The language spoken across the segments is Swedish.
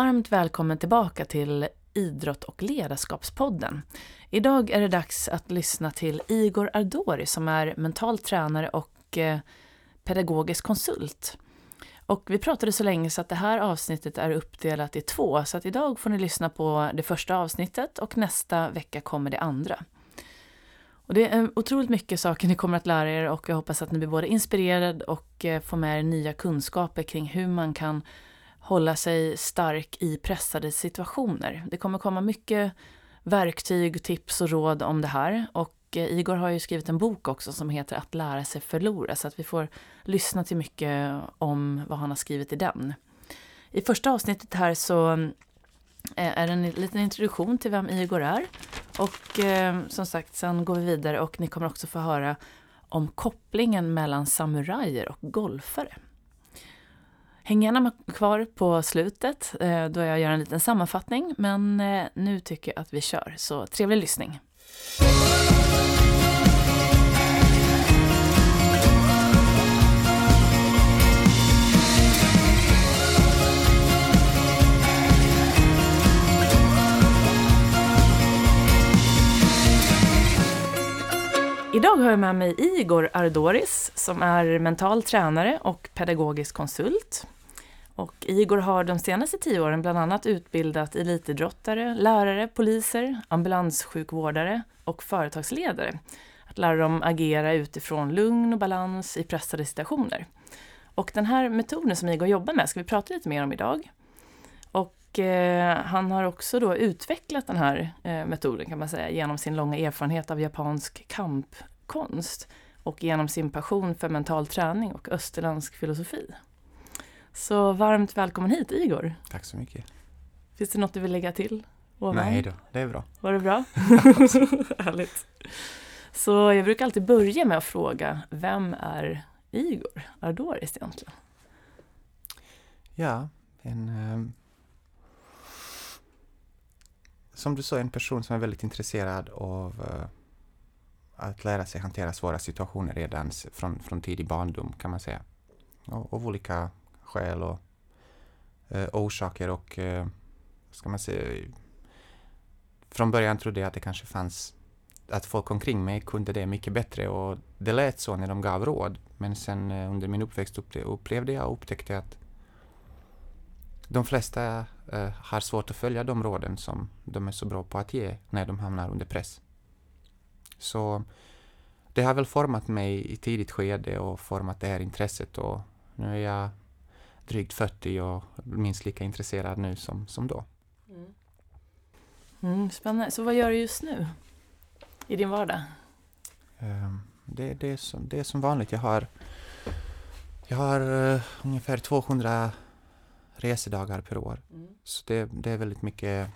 Varmt välkommen tillbaka till Idrott och ledarskapspodden. Idag är det dags att lyssna till Igor Ardori som är mental tränare och eh, pedagogisk konsult. Och vi pratade så länge så att det här avsnittet är uppdelat i två, så att idag får ni lyssna på det första avsnittet och nästa vecka kommer det andra. Och det är otroligt mycket saker ni kommer att lära er och jag hoppas att ni blir både inspirerade och eh, får med er nya kunskaper kring hur man kan hålla sig stark i pressade situationer. Det kommer komma mycket verktyg, tips och råd om det här. Och eh, Igor har ju skrivit en bok också som heter Att lära sig förlora, så att vi får lyssna till mycket om vad han har skrivit i den. I första avsnittet här så eh, är det en liten introduktion till vem Igor är. Och eh, som sagt, sen går vi vidare och ni kommer också få höra om kopplingen mellan samurajer och golfare. Häng gärna kvar på slutet eh, då jag gör en liten sammanfattning, men eh, nu tycker jag att vi kör, så trevlig lyssning. Idag har jag med mig Igor Ardoris som är mental tränare och pedagogisk konsult. Och Igor har de senaste tio åren bland annat utbildat elitidrottare, lärare, poliser, ambulanssjukvårdare och företagsledare. Att lära dem agera utifrån lugn och balans i pressade situationer. Och den här metoden som Igor jobbar med ska vi prata lite mer om idag. Och eh, han har också då utvecklat den här eh, metoden kan man säga genom sin långa erfarenhet av japansk kampkonst och genom sin passion för mental träning och österländsk filosofi. Så varmt välkommen hit Igor. Tack så mycket. Finns det något du vill lägga till? Ovan? Nej då, det är bra. Var det bra? Härligt. Så jag brukar alltid börja med att fråga, vem är Igor Ardoris egentligen? Ja, en... Um, som du sa, en person som är väldigt intresserad av uh, att lära sig hantera svåra situationer redan från, från tidig barndom kan man säga. Och, av olika skäl och eh, orsaker och eh, ska man säga från början trodde jag att det kanske fanns att folk omkring mig kunde det mycket bättre och det lät så när de gav råd. Men sen eh, under min uppväxt upplevde jag och upptäckte att de flesta eh, har svårt att följa de råden som de är så bra på att ge när de hamnar under press. Så det har väl format mig i tidigt skede och format det här intresset och nu är jag drygt 40 och minst lika intresserad nu som, som då. Mm. Mm, spännande. Så vad gör du just nu i din vardag? Um, det, det, är som, det är som vanligt. Jag har, jag har uh, ungefär 200 resedagar per år. Mm. Så det, det är väldigt mycket,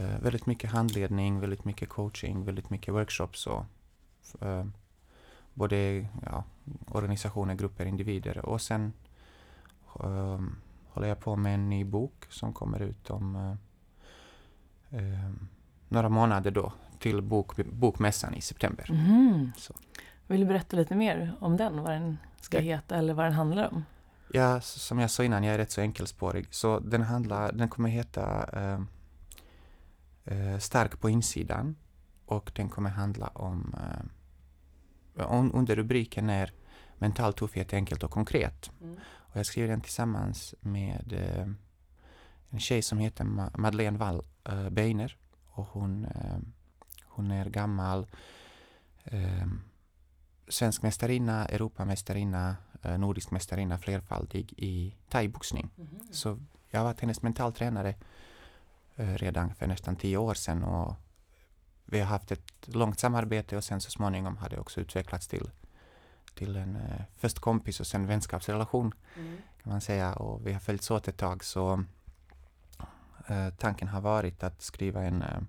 uh, väldigt mycket handledning, väldigt mycket coaching, väldigt mycket workshops och uh, både ja, organisationer, grupper, individer och sen håller jag på med en ny bok som kommer ut om uh, um, några månader då till bok, Bokmässan i september. Mm. Vill du berätta lite mer om den, vad den ska ja. heta eller vad den handlar om? Ja, som jag sa innan, jag är rätt så enkelspårig. Så den, handlar, den kommer heta uh, uh, Stark på insidan och den kommer handla om, uh, under rubriken är Mental tuffhet enkelt och konkret. Mm. Och jag skrev den tillsammans med eh, en tjej som heter Ma Madeleine Wall eh, Beiner. Och hon, eh, hon är gammal eh, svensk mästarinna, Europamästarinna, nordisk mästarinna, flerfaldig i thaiboxning. Mm -hmm. Så jag har varit hennes mentaltränare redan för nästan tio år sedan och vi har haft ett långt samarbete och sen så småningom har det också utvecklats till till en eh, först kompis och sen vänskapsrelation mm. kan man säga och vi har följts åt ett tag så eh, tanken har varit att skriva en, eh,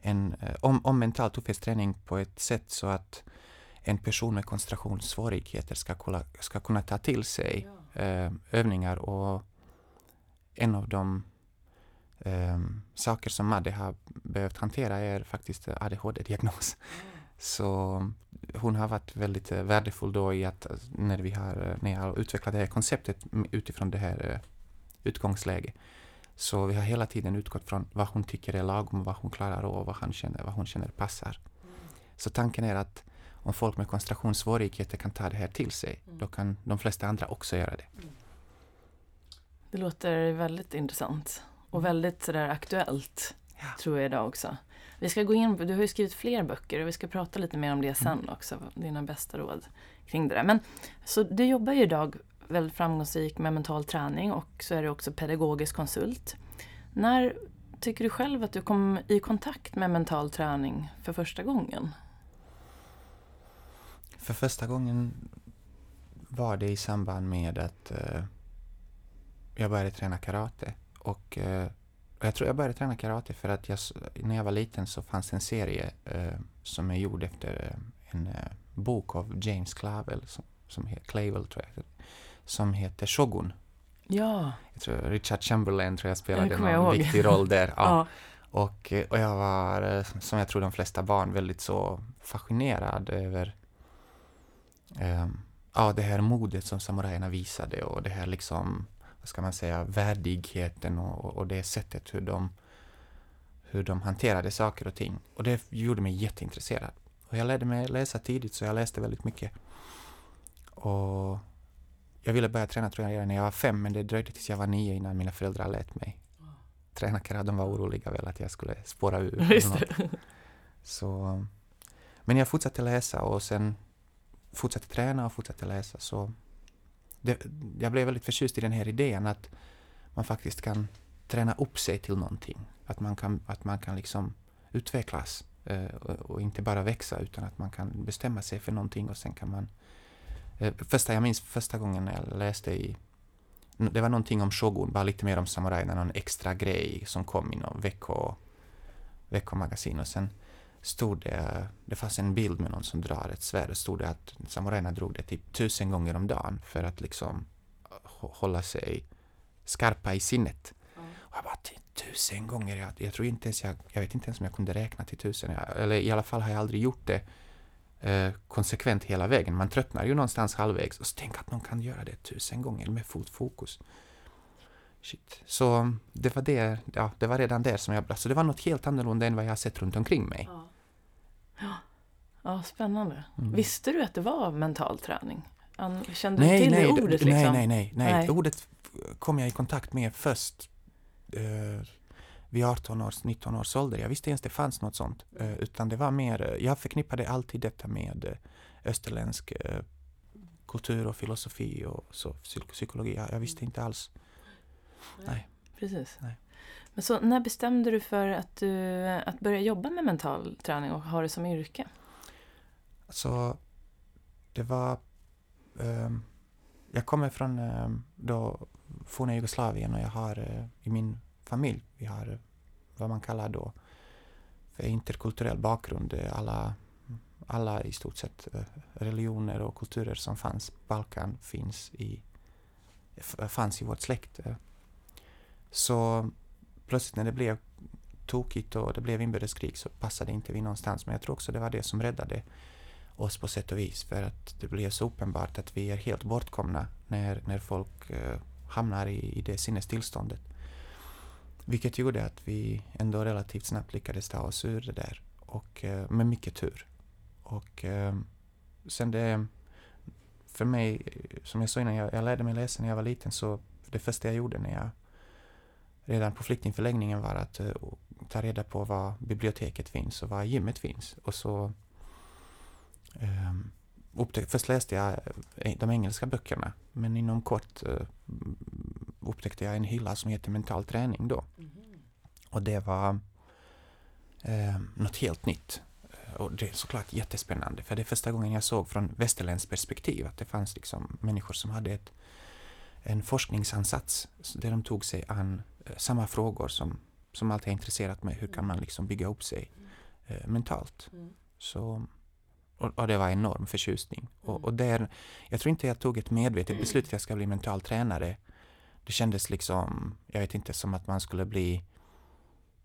en eh, om, om mental tuffhetsträning på ett sätt så att en person med koncentrationssvårigheter ska, kunna, ska kunna ta till sig ja. eh, övningar och en av de saker som Madde har behövt hantera är faktiskt ADHD-diagnos. Mm. Så hon har varit väldigt eh, värdefull då i att eh, när vi har, eh, när jag har utvecklat det här konceptet utifrån det här utgångsläget. Så vi har hela tiden utgått från vad hon tycker är lagom vad hon klarar av och vad, han känner, vad hon känner passar. Så tanken är att om folk med koncentrationssvårigheter kan ta det här till sig, då kan de flesta andra också göra det. Det låter väldigt intressant och väldigt sådär aktuellt, Ja. tror jag idag också. Vi ska gå in, du har ju skrivit fler böcker och vi ska prata lite mer om det sen också, dina bästa råd kring det där. Men så du jobbar ju idag väldigt framgångsrikt med mental träning och så är du också pedagogisk konsult. När tycker du själv att du kom i kontakt med mental träning för första gången? För första gången var det i samband med att eh, jag började träna karate. Och, eh, och jag tror jag började träna karate för att jag, när jag var liten så fanns en serie eh, som är gjord efter eh, en eh, bok av James Clavel, som, som heter, Clavel tror jag, som heter Shogun. Ja, Jag tror Richard Chamberlain tror jag spelade Det jag ihåg. viktig roll där. Ja. ja. Och, eh, och jag var, eh, som jag tror de flesta barn, väldigt så fascinerad över ehm, ja, det här modet som samurajerna visade och det här liksom, vad ska man säga, värdigheten och, och det sättet hur de, hur de hanterade saker och ting. Och det gjorde mig jätteintresserad. Och jag lärde mig läsa tidigt, så jag läste väldigt mycket. Och jag ville börja träna tror jag redan när jag var fem, men det dröjde tills jag var nio innan mina föräldrar lät mig träna karate. De var oroliga väl att jag skulle spåra ur. Så, men jag fortsatte läsa och sen fortsatte träna och fortsatte läsa. Så det, jag blev väldigt förtjust i den här idén att man faktiskt kan träna upp sig till någonting. Att man kan, att man kan liksom utvecklas eh, och, inte bara växa utan att man kan bestämma sig för någonting och sen kan man... Eh, första, jag minns första gången jag läste i... Det var någonting om shogun, bara lite mer om samurajerna, någon extra grej som kom i någon vecko, veckomagasin och sen stod det, det fanns en bild med någon som drar ett svärd och stod det att samurajerna drog det typ tusen gånger om dagen för att liksom hå- hålla sig skarpa i sinnet. Och jag bara, "Ty- tusen gånger? Jag, jag tror inte ens jag, jag vet inte ens om jag kunde räkna till tusen. Jag, eller i alla fall har jag aldrig gjort det eh, konsekvent hela vägen. Man tröttnar ju någonstans halvvägs och så tänk att någon kan göra det tusen gånger med fotfokus. Shit. Så det var, det, ja, det var redan där som jag alltså det var något helt annorlunda än vad jag sett runt omkring mig. Ja. Ja, spännande. Mm. Visste du att det var mental träning? Kände nej, du till nej, det ordet? liksom? nej, nej, nej, nej. Nej. Ordet kom jag i kontakt med först eh, vid 18 års, 19 års ålder. Jag visste inte ens det fanns något sånt. Eh, utan det var mer, eh, jag förknippade alltid detta med eh, österländsk eh, kultur och filosofi och så, psyk- psykologi. Jag, jag visste inte alls. Nej. Precis. Nej. Så när bestämde du för att, du, att börja jobba med mental träning och ha det som yrke? Alltså, det var... Eh, jag kommer från eh, då forna Jugoslavien och jag har eh, i min familj, vi har eh, vad man kallar då för interkulturell bakgrund. Eh, alla, alla i stort sett eh, religioner och kulturer som fanns på Balkan finns i, fanns i vårt släkt. eh. Så plötsligt när det blev tokigt och det blev inbördeskrig så passade inte vi någonstans. Men jag tror också det var det som räddade oss på sätt och vis. För att det blev så uppenbart att vi är helt bortkomna när, när folk eh, hamnar i, i det sinnestillståndet. Vilket gjorde att vi ändå relativt snabbt lyckades ta oss ur det där. Och eh, med mycket tur. Och eh, sen det... För mig, som jag sa innan, jag, jag lärde mig läsa när jag var liten så det första jag gjorde när jag redan på flyktingförläggningen var att eh, ta reda på var biblioteket finns och var gymmet finns. Och så um, upptäck, först läste jag eh, de engelska böckerna men inom kort uh, upptäckte jag en hylla som heter mental träning då. Och det var eh, något helt nytt. Och det är såklart jättespännande för det är första gången jag såg från västerländskt perspektiv att det fanns liksom människor som hade ett, en forskningsansats där de tog sig an samma frågor som, som alltid har intresserat mig. Hur kan man liksom bygga upp sig eh, mentalt? Så, och, och det var enorm förtjusning. Och, och där, jag tror inte jag tog ett medvetet beslut att jag ska bli mental tränare. Det kändes liksom, jag vet inte, som att man skulle bli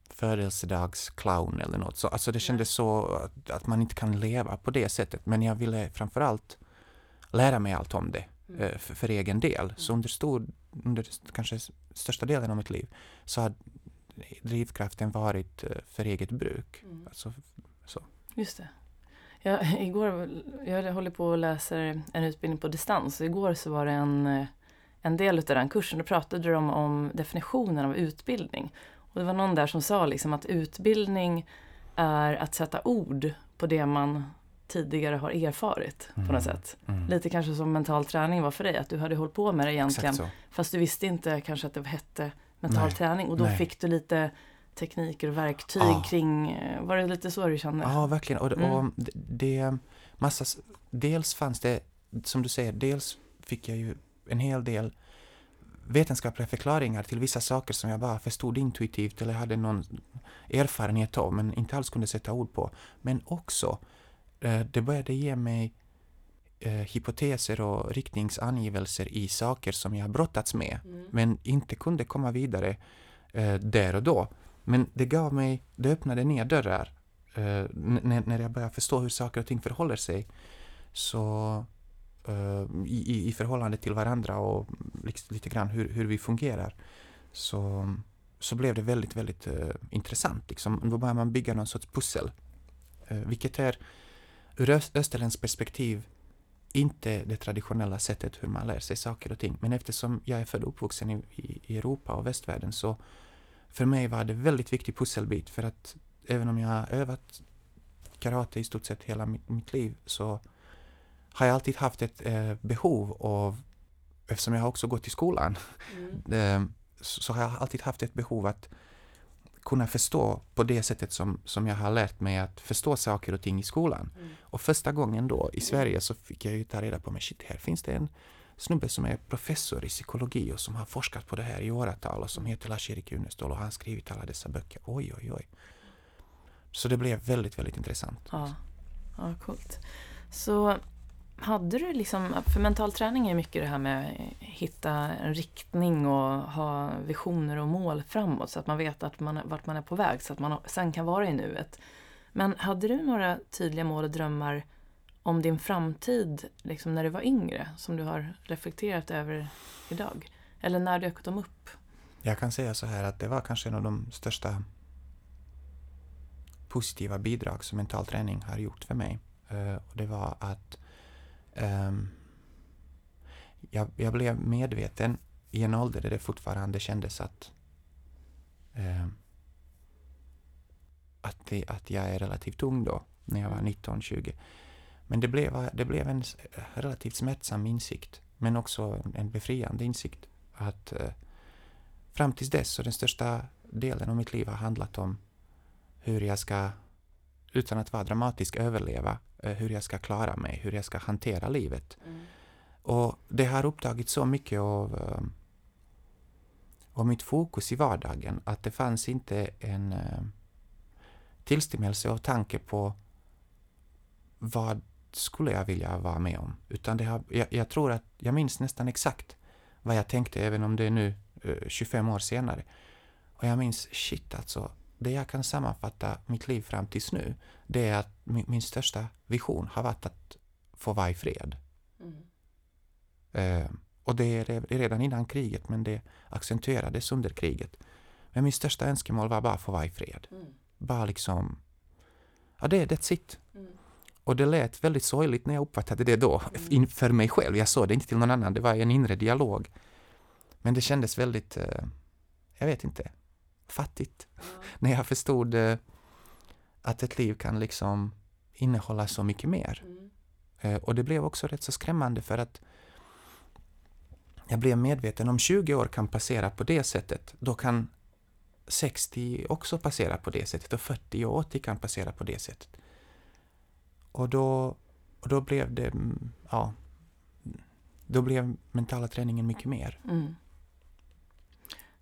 födelsedagsclown eller något. Så, alltså det kändes så att, att man inte kan leva på det sättet. Men jag ville framförallt lära mig allt om det eh, för, för egen del. Så under, stor, under kanske största delen av mitt liv så har drivkraften varit eh, för eget bruk. Mm. Alltså, så. Just det. Jag, igår, jag håller på och läser en utbildning på distans. Igår så var det en, eh, en del av den kursen. Då pratade de om definitionen av utbildning. Och det var någon där som sa liksom att utbildning är att sätta ord på det man tidigare har erfarit på något Mm. sätt. Mm. Lite kanske som mental träning var för dig, att du hade hållit på med det egentligen. Fast du visste inte kanske att det hette mental Nej, träning och då nej. fick du lite tekniker och verktyg Ja. kring, eh, var det lite så du kände? Ja, verkligen. Och, Mm. och det, det massa, dels fanns det, som du säger, dels fick jag ju en hel del vetenskapliga förklaringar till vissa saker som jag bara förstod intuitivt eller hade någon erfarenhet av men inte alls kunde sätta ord på. Men också, det började ge mig eh, hypoteser och riktningsangivelser i saker som jag brottats med Mm. men inte kunde komma vidare eh, där och då. Men det gav mig, det öppnade nya dörrar eh, när, när jag började förstå hur saker och ting förhåller sig. Så eh, i, i- förhållande till varandra och lite grann hur, hur vi fungerar så, så blev det väldigt, väldigt eh, intressant. Liksom. Då börjar man bygga någon sorts pussel. Eh, vilket är ur öst, österländskt perspektiv inte det traditionella sättet hur man lär sig saker och ting. Men eftersom jag är född och uppvuxen i, i, Europa och västvärlden så för mig var det väldigt viktig pusselbit för att även om jag har övat karate i stort sett hela mitt, mitt liv så har jag alltid haft ett eh, behov av, eftersom jag har också gått i skolan, Mm. eh, så, så har jag alltid haft ett behov att kunna förstå på det sättet som, som jag har lärt mig att förstå saker och ting i skolan. Mm. Och första gången då i Sverige så fick jag ju ta reda på, men shit, här finns det en snubbe som är professor i psykologi och som har forskat på det här i åratal och som heter Lars-Erik Unestål och han har skrivit alla dessa böcker. Oj, oj, oj. Så det blev väldigt, väldigt intressant. Ja, ja coolt. Så hade du liksom, för mental träning är mycket det här med att hitta en riktning och ha visioner och mål framåt så att man vet att man, vart man är på väg så att man sen kan vara i nuet. Men hade du några tydliga mål och drömmar om din framtid liksom när du var yngre som du har reflekterat över idag? Eller när dök de upp? Jag kan säga så här att det var kanske en av de största positiva bidrag som mental träning har gjort för mig. Eh, det var att ehm, jag, jag blev medveten i en ålder där det fortfarande kändes att ehm, att, det, att jag är relativt ung då, när jag var 19-20. Men det blev, det blev en relativt smärtsam insikt, men också en befriande insikt att eh, fram tills dess så den största delen av mitt liv har handlat om hur jag ska, utan att vara dramatisk, överleva, eh, hur jag ska klara mig, hur jag ska hantera livet. Och det har upptagit så mycket av, eh, av mitt fokus i vardagen att det fanns inte en eh, tillstymmelse av tanke på vad skulle jag vilja vara med om. Utan det har, jag, jag tror att jag minns nästan exakt vad jag tänkte, även om det är nu eh, 25 år senare. Och jag minns, shit alltså, det jag kan sammanfatta mitt liv fram tills nu, det är att min, min största vision har varit att få vara i fred. Eh, och det är re- redan innan kriget, men det accentuerades under kriget. Men min största önskemål var bara att få vara i fred. Bara liksom, ja det är that's it. Och det lät väldigt sorgligt när jag uppfattade det då, Mm. inför mig själv. Jag såg det inte till någon annan, det var en inre dialog. Men det kändes väldigt, eh, jag vet inte, fattigt. När jag förstod eh, att ett liv kan liksom innehålla så mycket mer. Eh, och det blev också rätt så skrämmande för att jag blev medveten om 20 år kan passera på det sättet, då kan 60 också passera på det sättet och 40 och 80 kan passera på det sättet. Och då, och då blev det, mm, ja, då blev mentala träningen mycket mer. Mm.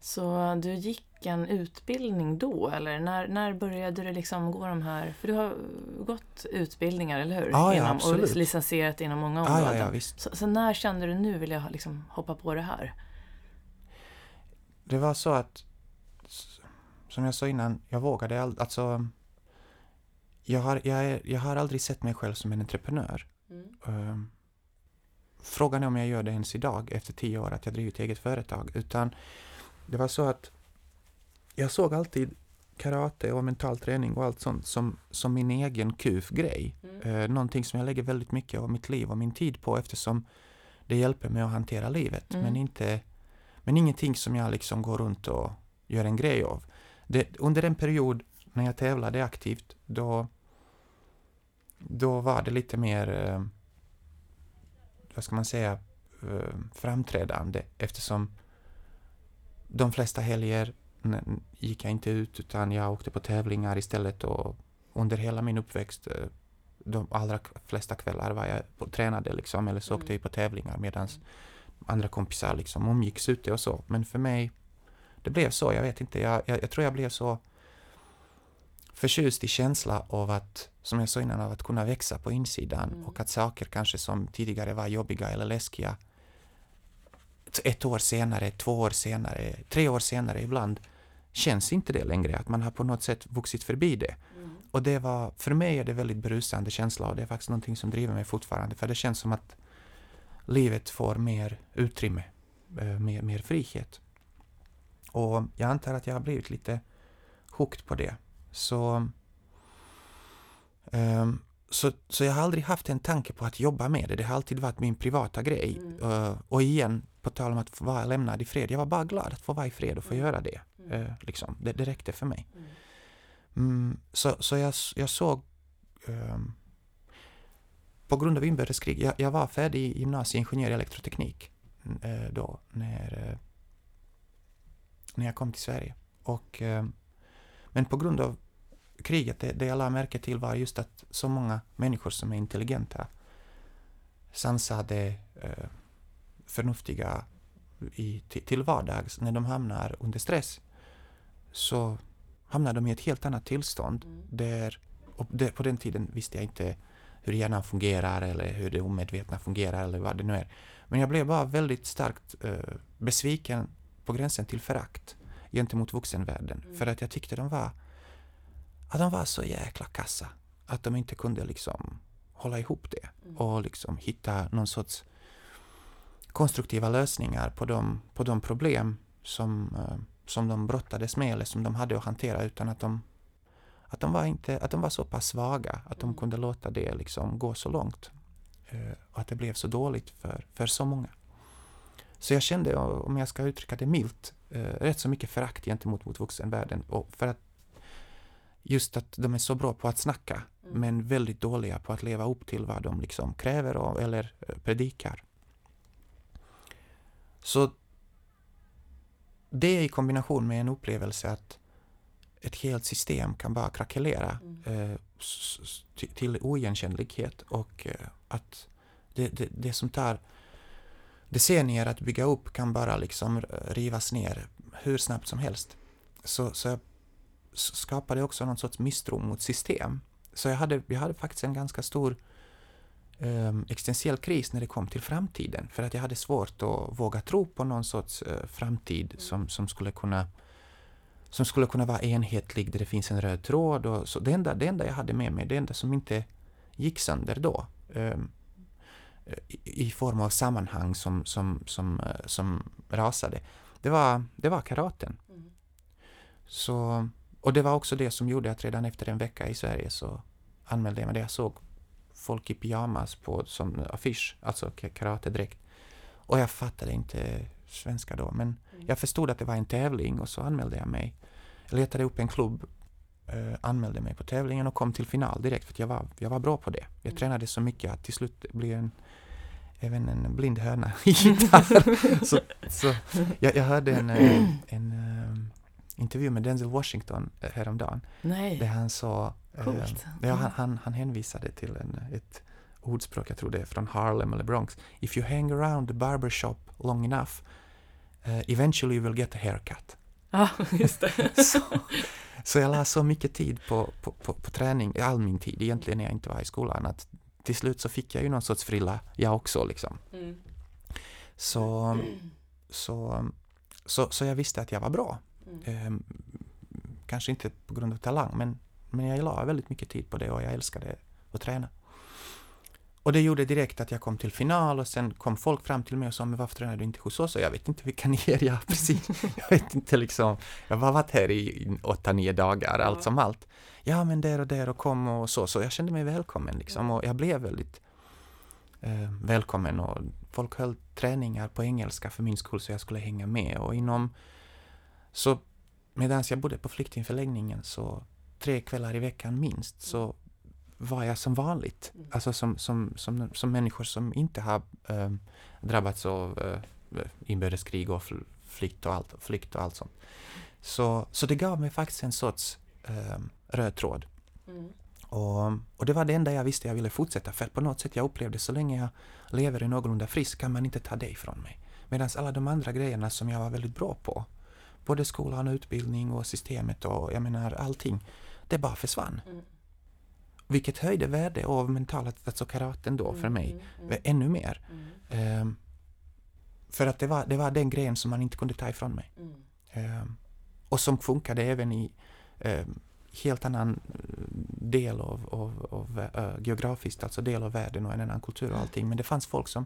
Så du gick en utbildning då eller när, när började du liksom gå de här, för du har gått utbildningar eller hur? Ja, ja, inom, och absolut. licensierat inom många Ja, områden. ja, ja, visst. Så, så när kände du nu vill jag liksom hoppa på det här? Det var så att, som jag sa innan, jag vågade aldrig, alltså, jag har, jag, är, jag har aldrig sett mig själv som en entreprenör. Ehm, frågan är om jag gör det ens idag efter tio år att jag drivit eget företag. Utan det var så att jag såg alltid karate och mental träning och allt sånt som, som min egen kuf-grej. Mm. Eh, någonting som jag lägger väldigt mycket av mitt liv och min tid på eftersom det hjälper mig att hantera livet. Mm. Men, inte, men ingenting som jag liksom går runt och gör en grej av. Det, under en period när jag tävlade aktivt, då, då var det lite mer, eh, vad ska man säga, eh, framträdande eftersom de flesta helger gick jag inte ut utan jag åkte på tävlingar istället och under hela min uppväxt eh, de allra flesta kvällar var jag på, tränade liksom eller så Mm. åkte jag på tävlingar medan andra kompisar liksom umgicks ute och så. Men för mig, det blev så, jag vet inte, jag, jag, jag tror jag blev så förtjust i känsla av att, som jag sa innan, av att kunna växa på insidan Mm. och att saker kanske som tidigare var jobbiga eller läskiga ett år senare, två år senare, tre år senare ibland känns inte det längre, att man har på något sätt vuxit förbi det. Mm. Och det var, för mig är det väldigt berusande känsla och det är faktiskt någonting som driver mig fortfarande, för det känns som att livet får mer utrymme, eh, mer, mer frihet. Och jag antar att jag har blivit lite hooked på det. Så, ehm, så, så jag har aldrig haft en tanke på att jobba med det. Det har alltid varit min privata grej. Mm. Eh, och igen, på tal om att vara lämnad i fred. Jag var bara glad att få vara i fred och få Mm. göra det. Mm. Eh, liksom. det. Det räckte för mig. Mm. Mm, så så jag, jag såg ehm, på grund av inbördeskrig, jag, jag var färdig gymnasieingenjör i elektroteknik eh, då när, eh, när jag kom till Sverige. Och, ehm, men på grund av kriget, det, det jag lade märke till var just att så många människor som är intelligenta, sansade, eh, förnuftiga i, till, till vardags, när de hamnar under stress, så hamnar de i ett helt annat tillstånd Mm. där, det, på den tiden visste jag inte hur hjärnan fungerar eller hur det omedvetna fungerar eller vad det nu är. Men jag blev bara väldigt starkt eh, besviken på gränsen till förakt gentemot vuxenvärlden. Mm. För att jag tyckte de var, att de var så jäkla kassa. Att de inte kunde liksom hålla ihop det Mm. och liksom hitta någon sorts konstruktiva lösningar på de, på de problem som, eh, som de brottades med eller som de hade att hantera utan att de, att de, var, inte, att de var så pass svaga att de Mm. kunde låta det liksom gå så långt. Eh, Och att det blev så dåligt för, för så många. Så jag kände, om jag ska uttrycka det milt, eh, rätt så mycket förakt gentemot mot vuxenvärlden. Och för att just att de är så bra på att snacka Mm. men väldigt dåliga på att leva upp till vad de liksom kräver och, eller predikar. Så det i kombination med en upplevelse att ett helt system kan bara krackelera Mm. eh, till, oigenkännlighet och eh, att det, det, det som tar decennier att bygga upp kan bara liksom rivas ner hur snabbt som helst. Så, så jag skapade också någon sorts misstro mot system. Så jag hade, jag hade faktiskt en ganska stor existentiell kris när det kom till framtiden. För att jag hade svårt att våga tro på någon sorts eh, framtid som, som skulle kunna som skulle kunna vara enhetlig, där det finns en röd tråd. Och så. Det, enda, det enda jag hade med mig, det enda som inte gick sönder då, ehm, i, form av sammanhang som, som, som, eh, som rasade, det var, det var karaten. Mm. Så, och det var också det som gjorde att redan efter en vecka i Sverige så anmälde jag mig. Jag såg folk i pyjamas på, som affisch, alltså ka- karatedräkt. Och jag fattade inte svenska då, men Mm. jag förstod att det var en tävling och så anmälde jag mig. Jag letade upp en klubb, eh, anmälde mig på tävlingen och kom till final direkt för jag var, jag var bra på det. Jag Mm. tränade så mycket att till slut blev en även en blind höna gitarr. så, så jag, jag hörde en, eh, en eh, intervju med Denzel Washington eh, häromdagen där Nej, han sa, eh, coolt. ja, han, han, han hänvisade till en, ett ordspråk, jag tror det är från Harlem eller Bronx. If you hang around the barber shop long enough, eh, eventually you will get a haircut. Ja, just det. så, så jag la så mycket tid på, på, på, på träning, all min tid egentligen när jag inte var i skolan, att till slut så fick jag ju någon sorts frilla, jag också liksom. Mm. Så, så, så, så jag visste att jag var bra. Mm. Ehm, kanske inte på grund av talang, men, men jag la väldigt mycket tid på det och jag älskade att träna. och det gjorde direkt att jag kom till final och sen kom folk fram till mig och sa men varför tränar du inte hos oss? Och jag vet inte vilka ni är, ja precis. Jag vet inte liksom, jag har varit här i åtta, nio dagar, Ja. allt som allt. Ja men där och där och kom och så, så jag kände mig välkommen liksom och jag blev väldigt eh, välkommen och folk höll träningar på engelska för min skull så jag skulle hänga med och inom så medan jag bodde på flyktingförläggningen så tre kvällar i veckan minst så var jag som vanligt. Mm. Alltså som, som, som, som människor som inte har eh, drabbats av eh, inbördeskrig och fl- flykt och allt, flykt och allt sånt. Så, så det gav mig faktiskt en sorts eh, röd tråd. Mm. Och, och det var det enda jag visste jag ville fortsätta för på något sätt jag upplevde så länge jag lever i någorlunda frisk kan man inte ta det ifrån mig. Medan alla de andra grejerna som jag var väldigt bra på, både skolan, utbildning och systemet och jag menar allting, det bara försvann. Mm. Vilket höjde värde av mentalt, alltså karaten då för mig, Mm. ännu mer. Mm. Ehm, för att det var, det var den grejen som man inte kunde ta ifrån mig. Mm. Ehm, och som funkade även i um, helt annan del av, av, av eh, geografiskt, alltså del av världen och en annan kultur och allting. Men det fanns folk som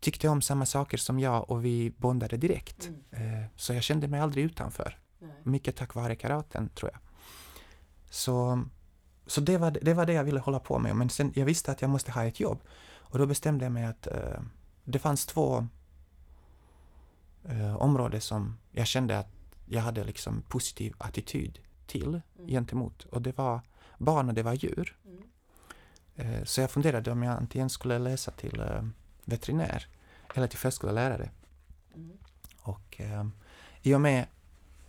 tyckte om samma saker som jag och vi bondade direkt. Mm. Eh, så jag kände mig aldrig utanför. Nej. Mycket tack vare karaten, tror jag. Så, så det, var, det var det jag ville hålla på med. Men sen, jag visste att jag måste ha ett jobb. Och då bestämde jag mig att eh, det fanns två eh, områden som jag kände att jag hade liksom positiv attityd till Mm. gentemot. Och det var barn och det var djur. Mm. Eh, så jag funderade om jag antingen skulle läsa till eh, veterinär eller till förskollärare. Mm. Och eh, i och med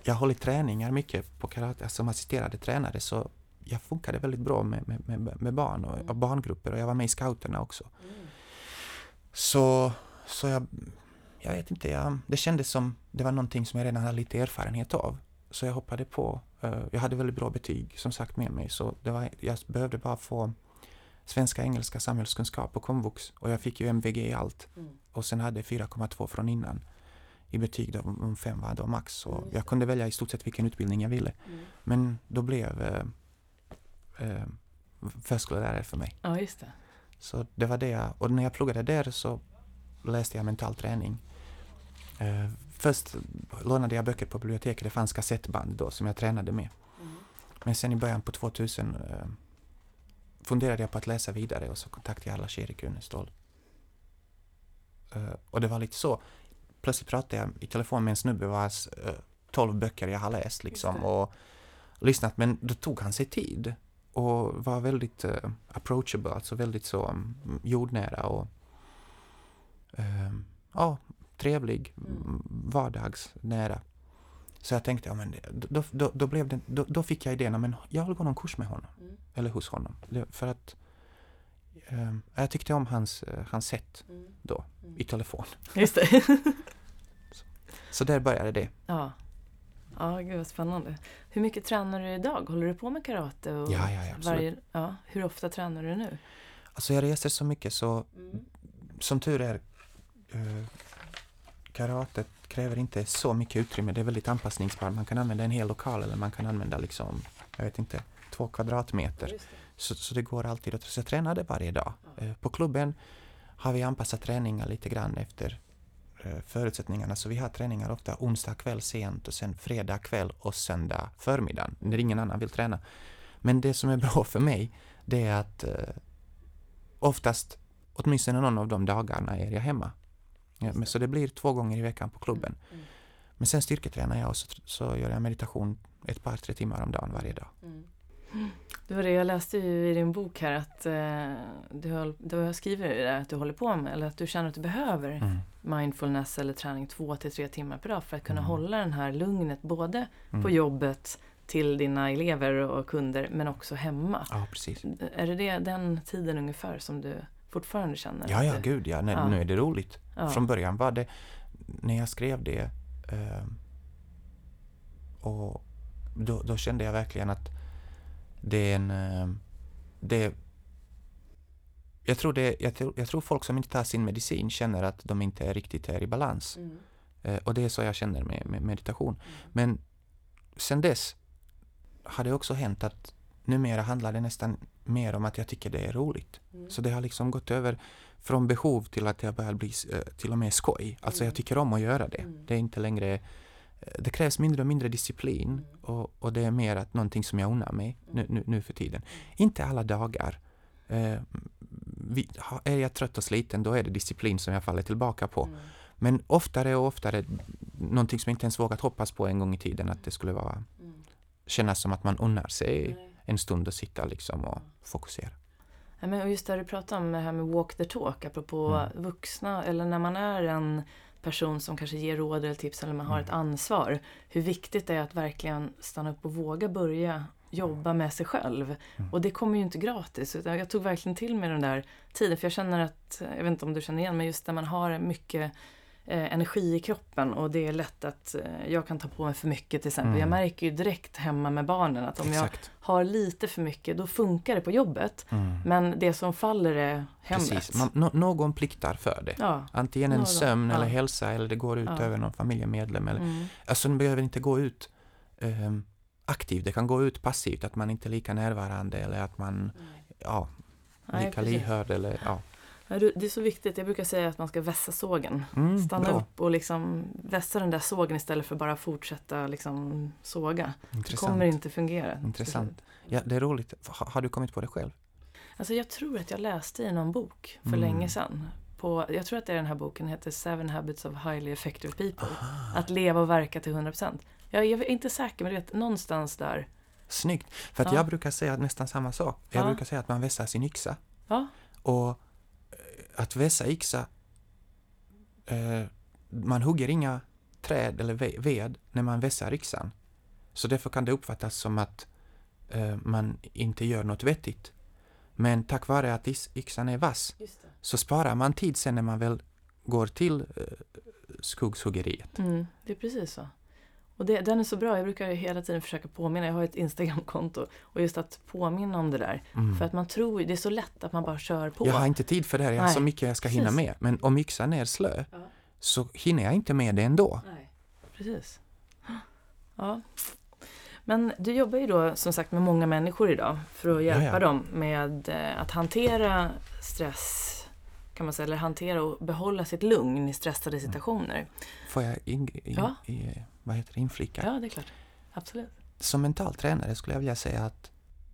jag har hållit träningar mycket på karate som assisterade tränare så jag funkade väldigt bra med, med, med, med barn och, och barngrupper och jag var med i scouterna också. Mm. Så, så jag, jag vet inte, jag, det kändes som det var någonting som jag redan hade lite erfarenhet av. Så jag hoppade på. Eh, jag hade väldigt bra betyg som sagt med mig så det var, jag behövde bara få svenska, engelska, samhällskunskap och komvux och jag fick ju MVG i allt Mm. och sen hade jag 4,2 från innan i betyg då, om fem var då max. Så Mm, jag kunde välja i stort sett vilken utbildning jag ville. Mm. Men då blev eh, eh, förskollärare för mig. Ja, just det. Så det var det jag, och när jag pluggade där så läste jag mental träning. Eh, först lånade jag böcker på biblioteket, det fanns kassettband då som jag tränade med. Mm. Men sen i början på 2000 eh, funderade jag på att läsa vidare och så kontaktade jag Lars-Erik Unestål. Eh, och det var lite så. Plötsligt pratade jag i telefon med en snubbe vars 12 böcker jag har läst liksom och lyssnat. Men då tog han sig tid och var väldigt eh, approachable, alltså väldigt så mm, jordnära och ja, trevlig, Mm. mm. vardagsnära. Så jag tänkte, ja men då, då, då, blev det, då, då fick jag idén, men jag vill gå någon kurs med honom, Mm. eller hos honom. För att eh, jag tyckte om hans, eh, hans sätt Mm. då, Mm. i telefon. Just det. Så där började det. ja. Ja, gud vad spännande. Hur mycket tränar du idag? Håller du på med karate? Och Ja, ja, ja, absolut. varje, ja, hur ofta tränar du nu? Alltså jag reser så mycket så Mm. som tur är eh, karatet kräver inte så mycket utrymme. Det är väldigt anpassningsbart. Man kan använda en hel lokal eller man kan använda liksom, jag vet inte, två kvadratmeter. Det. Så, så det går alltid att så jag tränar det varje dag. Eh, på klubben har vi anpassat träningar lite grann efter eh, förutsättningarna. Så vi har träningar ofta onsdag kväll sent och sen fredag kväll och söndag förmiddag när ingen annan vill träna. Men det som är bra för mig det är att eh, oftast, åtminstone någon av de dagarna är jag hemma. Ja, men så det blir två gånger i veckan på klubben. Mm. Men sen styrketränar jag och så, så gör jag meditation ett par, tre timmar om dagen varje dag. Mm. Det var det jag läste ju i din bok här att eh, du, du skriver att du håller på med, eller att du känner att du behöver Mm. mindfulness eller träning två till tre timmar per dag för att kunna Mm. hålla den här lugnet både Mm. på jobbet till dina elever och kunder men också hemma. Ja, precis. Är det den tiden ungefär som du fortfarande känner? Ja, ja, gud ja. Nu, Ja. nu är det roligt. ja. Från början var det, när jag skrev det, eh, och då, då kände jag verkligen att det är en... Eh, det, jag, tror det, jag, tror, jag tror folk som inte tar sin medicin känner att de inte är riktigt är i balans. Mm. Eh, och det är så jag känner med, med meditation. Mm. Men sen dess har det också hänt att numera handlar det nästan mer om att jag tycker det är roligt. Mm. Så det har liksom gått över från behov till att det börjar bli eh, till och med skoj. Alltså jag tycker om att göra det. Mm. Det är inte längre eh, det krävs mindre och mindre disciplin Mm. och, och det är mer att någonting som jag unnar mig nu, nu, nu för tiden. Inte alla dagar. Eh, vi, är jag trött och sliten då är det disciplin som jag faller tillbaka på. Mm. Men oftare och oftare någonting som jag inte ens vågat hoppas på en gång i tiden att det skulle vara Mm. kännas som att man unnar sig. En stund och sitta liksom och fokusera. Ja, men och just det du pratade om, det här med walk the talk, apropå Mm. vuxna, eller när man är en person som kanske ger råd eller tips eller man har Mm. ett ansvar. Hur viktigt det är att verkligen stanna upp och våga börja jobba med sig själv. Mm. Och det kommer ju inte gratis. Utan jag tog verkligen till mig den där tiden. För jag känner att, jag vet inte om du känner igen, men just när man har mycket energi i kroppen och det är lätt att eh, jag kan ta på mig för mycket till exempel. Mm. Jag märker ju direkt hemma med barnen att om jag Exakt. har lite för mycket då funkar det på jobbet. Mm. Men det som faller är hemmet. Precis. Man, nå- någon pliktar för det. Ja. Antingen en Någon, sömn ja. eller hälsa eller det går ut Ja. över någon familjemedlem. Eller, Mm. Alltså det behöver inte gå ut ehm, aktivt, det kan gå ut passivt, att man inte är lika närvarande eller att man ja, Nej, lika lyhörd eller ja. Det är så viktigt. Jag brukar säga att man ska vässa sågen. Mm, Stanna bra. upp och liksom vässa den där sågen istället för bara fortsätta liksom såga. Det Intressant. kommer inte fungera. Intressant. Ja, det är roligt. Ha, har du kommit på det själv? Alltså jag tror att jag läste i någon bok för Mm. länge sedan. På, jag tror att det är den här boken, heter Seven Habits of Highly Effective People. Att leva och verka till 100%. Jag, jag är inte säker, men du vet, någonstans där. Snyggt. För att Ja. jag brukar säga nästan samma sak. Jag Ja. brukar säga att man vässar sin yxa. Ja, Och att vässa yxa, eh, man hugger inga träd eller ve- ved när man vässar yxan. Så därför kan det uppfattas som att eh, man inte gör något vettigt. Men tack vare att yxan är vass så sparar man tid sen när man väl går till eh, skoggshuggeriet. Mm, det är precis så. Och det, den är så bra, jag brukar ju hela tiden försöka påminna. Jag har ett Instagramkonto och just att påminna om det där. Mm. För att man tror, det är så lätt att man bara kör på. Jag har inte tid för det här, jag har Nej, så mycket jag ska hinna precis. med. Men om yxan är slö Ja. så hinner jag inte med det ändå. Nej, precis. Ja. Men du jobbar ju då som sagt med många människor idag för att hjälpa Ja, ja. dem med eh, att hantera stress kan man säga, eller hantera och behålla sitt lugn i stressade situationer. Får jag in, in, Ja. Vad heter det, inflika? Ja, det är klart. Absolut. Som mental tränare skulle jag vilja säga att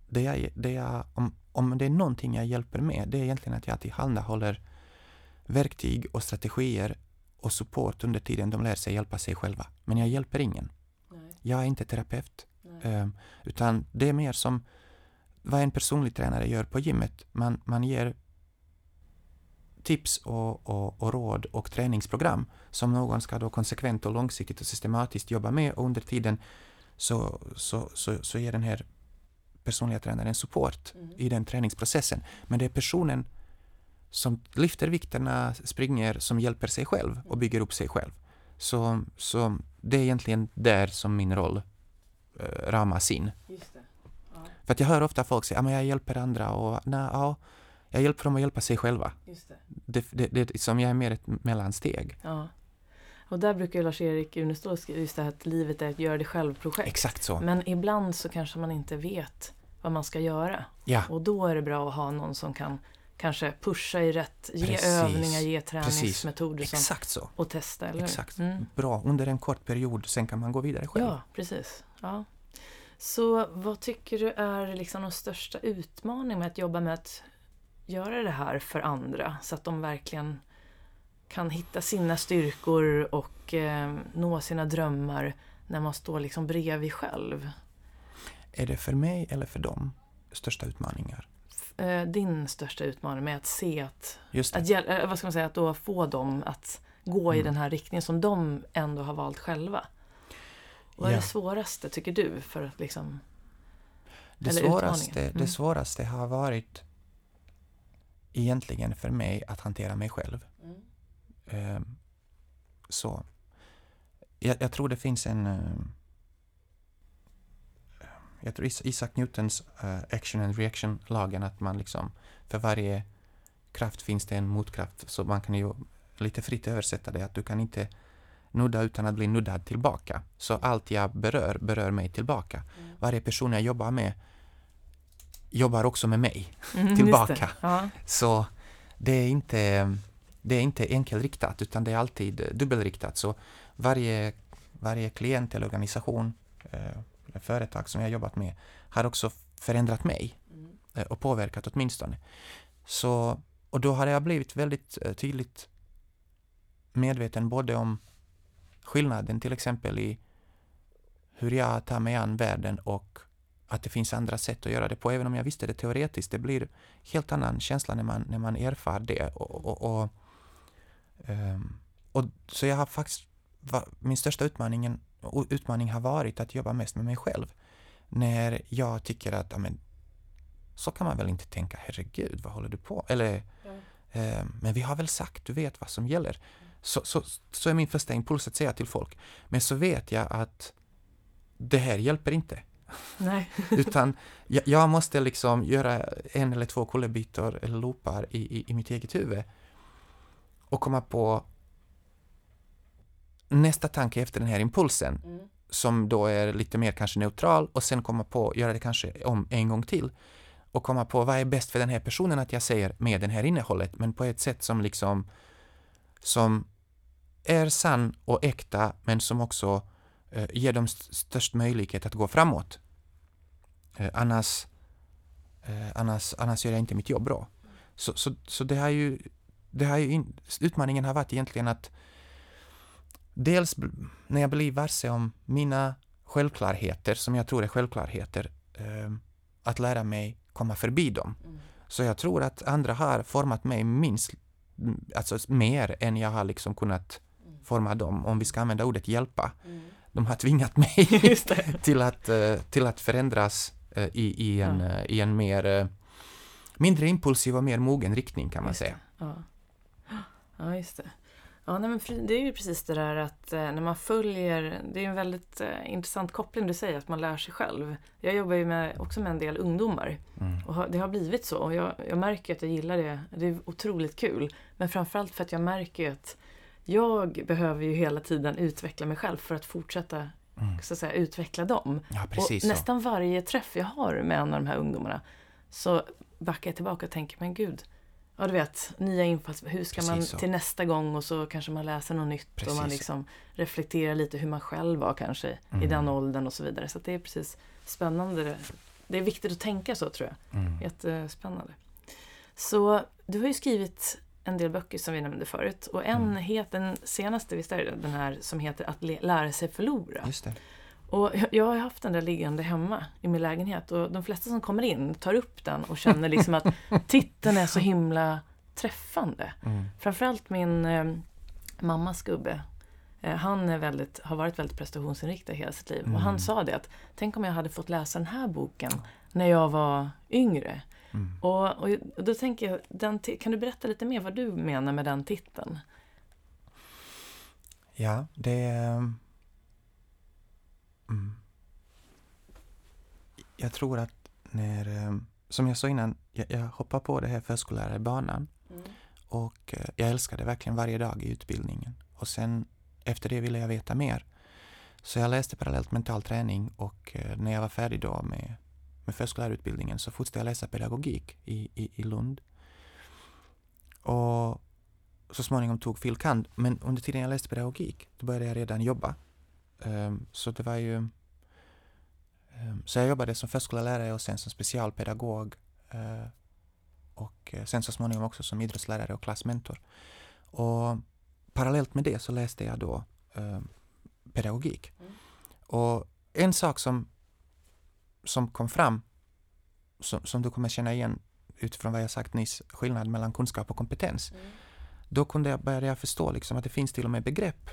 det jag, det jag, om, om det är någonting jag hjälper med, det är egentligen att jag tillhandahåller verktyg och strategier och support under tiden de lär sig hjälpa sig själva. Men jag hjälper ingen. Nej, Jag är inte terapeut. Ehm, utan det är mer som vad en personlig tränare gör på gymmet. Man, man ger tips och, och, och råd och träningsprogram som någon ska då konsekvent och långsiktigt och systematiskt jobba med och under tiden så, så, så, så ger den här personliga tränaren support Mm. i den träningsprocessen. Men det är personen som lyfter vikterna, springer, som hjälper sig själv och bygger upp sig själv. Så, så det är egentligen där som min roll eh, ramas in. Ja, För att jag hör ofta folk säga att jag hjälper andra och nej, ja, jag hjälper dem att hjälpa sig själva. just det. Det, det, det, som jag är mer ett mellansteg. Ja. Och där brukar ju Lars-Erik Unestål skriva just det här att livet är ett gör det själv-projekt. Exakt så. Men ibland så kanske man inte vet vad man ska göra. Ja, Och då är det bra att ha någon som kan kanske pusha i rätt, ge Precis. övningar, ge träningsmetoder som, exakt så. och testa. Eller? Exakt. Mm. Bra, under en kort period, sen kan man gå vidare själv. Ja, precis. Ja. Så vad tycker du är liksom de största utmaningarna med att jobba med att göra det här för andra? Så att de verkligen kan hitta sina styrkor och eh, nå sina drömmar när man står liksom bredvid själv. Är det för mig eller för dem största utmaningar? Eh, din största utmaning med att se att, att eh, vad ska man säga, att då få dem att gå i Mm. den här riktningen som de ändå har valt själva. Vad är Ja. det svåraste tycker du för att liksom Det eller svåraste, utmaningen. det Mm. svåraste har varit egentligen för mig att hantera mig själv. Ehm, så. Jag, jag tror det finns en... ehm, jag tror Is- Isaac Newtons eh, action and reaction-lagen, att man liksom för varje kraft finns det en motkraft. Så man kan ju lite fritt översätta det, att du kan inte nudda utan att bli nuddad tillbaka. Så allt jag berör, berör mig tillbaka. Varje person jag jobbar med jobbar också med mig Mm, tillbaka. det. Ja. Så det är inte, det är inte enkelriktat utan det är alltid dubbelriktat. Så varje, varje klient eller organisation eh, eller företag som jag jobbat med har också förändrat mig Mm. eh, och påverkat åtminstone. Så, och då har jag blivit väldigt eh, tydligt medveten både om skillnaden till exempel i hur jag tar mig an världen och att det finns andra sätt att göra det på. Även om jag visste det teoretiskt, det blir helt annan känsla när man, när man erfar det. Och, och, och, och så jag har faktiskt, min största utmaningen, och utmaning har varit att jobba mest med mig själv. När jag tycker att, ja men, så kan man väl inte tänka, herregud, vad håller du på? Eller, eh, men vi har väl sagt, du vet vad som gäller. Så, så, så är min första impuls att säga till folk. Men så vet jag att det här hjälper inte. Utan jag, jag måste liksom göra en eller två kullerbyttor eller loopar i, i, i mitt eget huvud. Och komma på nästa tanke efter den här impulsen Mm. som då är lite mer kanske neutral och sen komma på, göra det kanske om en gång till och komma på vad är bäst för den här personen att jag säger med det här innehållet men på ett sätt som liksom som är sann och äkta men som också eh, ger dem st- störst möjlighet att gå framåt. Eh, annars, eh, annars, annars gör jag inte mitt jobb bra. Så, så, så det har ju, det har ju in, utmaningen har varit egentligen att dels när jag blir varse om mina självklarheter, som jag tror är självklarheter, eh, att lära mig komma förbi dem. Mm. Så jag tror att andra har format mig minst, mm, alltså mer än jag har liksom kunnat Mm. forma dem, om vi ska använda ordet hjälpa. Mm. De har tvingat mig till, att, eh, till att förändras eh, i, i, en, eh, i en mer mindre impulsiv och mer mogen riktning kan man Just säga. Ja. Ja, just det. Ja, nej, men det är ju precis det där att eh, när man följer, det är en väldigt eh, intressant koppling du säger, att man lär sig själv. Jag jobbar ju med, också med en del ungdomar Mm. och det har blivit så och jag, jag märker att jag gillar det. Det är otroligt kul. Men framförallt för att jag märker att jag behöver ju hela tiden utveckla mig själv för att fortsätta Mm. så att säga, utveckla dem. Ja, och så. nästan varje träff jag har med en av de här ungdomarna så backar jag tillbaka och tänker, men gud, ja du vet, nya infalls... Hur ska Precis man så. till nästa gång och så kanske man läser något nytt och man Precis. liksom reflekterar lite hur man själv var kanske i Mm. den åldern och så vidare. Så att det är precis spännande. Det- är viktigt att tänka så tror jag. Mm. Jättespännande. Så du har ju skrivit en del böcker som vi nämnde förut och en Mm. heter, den senaste visst är det den här som heter Att lära sig förlora. Just det. Och jag- har haft den där liggande hemma i min lägenhet och de flesta som kommer in tar upp den och känner liksom att titeln är så himla träffande. Mm. Framförallt min eh, mammas gubbe. Eh, han är väldigt, har varit väldigt prestationsinriktad hela sitt liv. Och han Mm. sa det att tänk om jag hade fått läsa den här boken när jag var yngre. Mm. Och, och, och då tänker jag, den, kan du berätta lite mer vad du menar med den titeln? Ja, det är... Mm. Jag tror att när... eh, Som jag sa innan, jag, jag hoppar på det här förskollärarbanan och eh, jag älskade verkligen varje dag i utbildningen. Och sen efter det ville jag veta mer. Så jag läste parallellt mental träning och eh, när jag var färdig då med, med förskollärarutbildningen så fortsatte jag läsa pedagogik i, i, i Lund. Och så småningom tog fil. kand. Men under tiden jag läste pedagogik, då började jag redan jobba. Ehm, så det var ju... ehm, så jag jobbade som förskollärare och sen som specialpedagog. eh, och eh, sen så småningom också som idrottslärare och klassmentor. Och parallellt med det så läste jag då ehm, pedagogik. Mm. Och en sak som, som kom fram, som, som du kommer känna igen utifrån vad jag sagt nyss, skillnad mellan kunskap och kompetens då kunde jag, började jag förstå liksom att det finns till och med begrepp,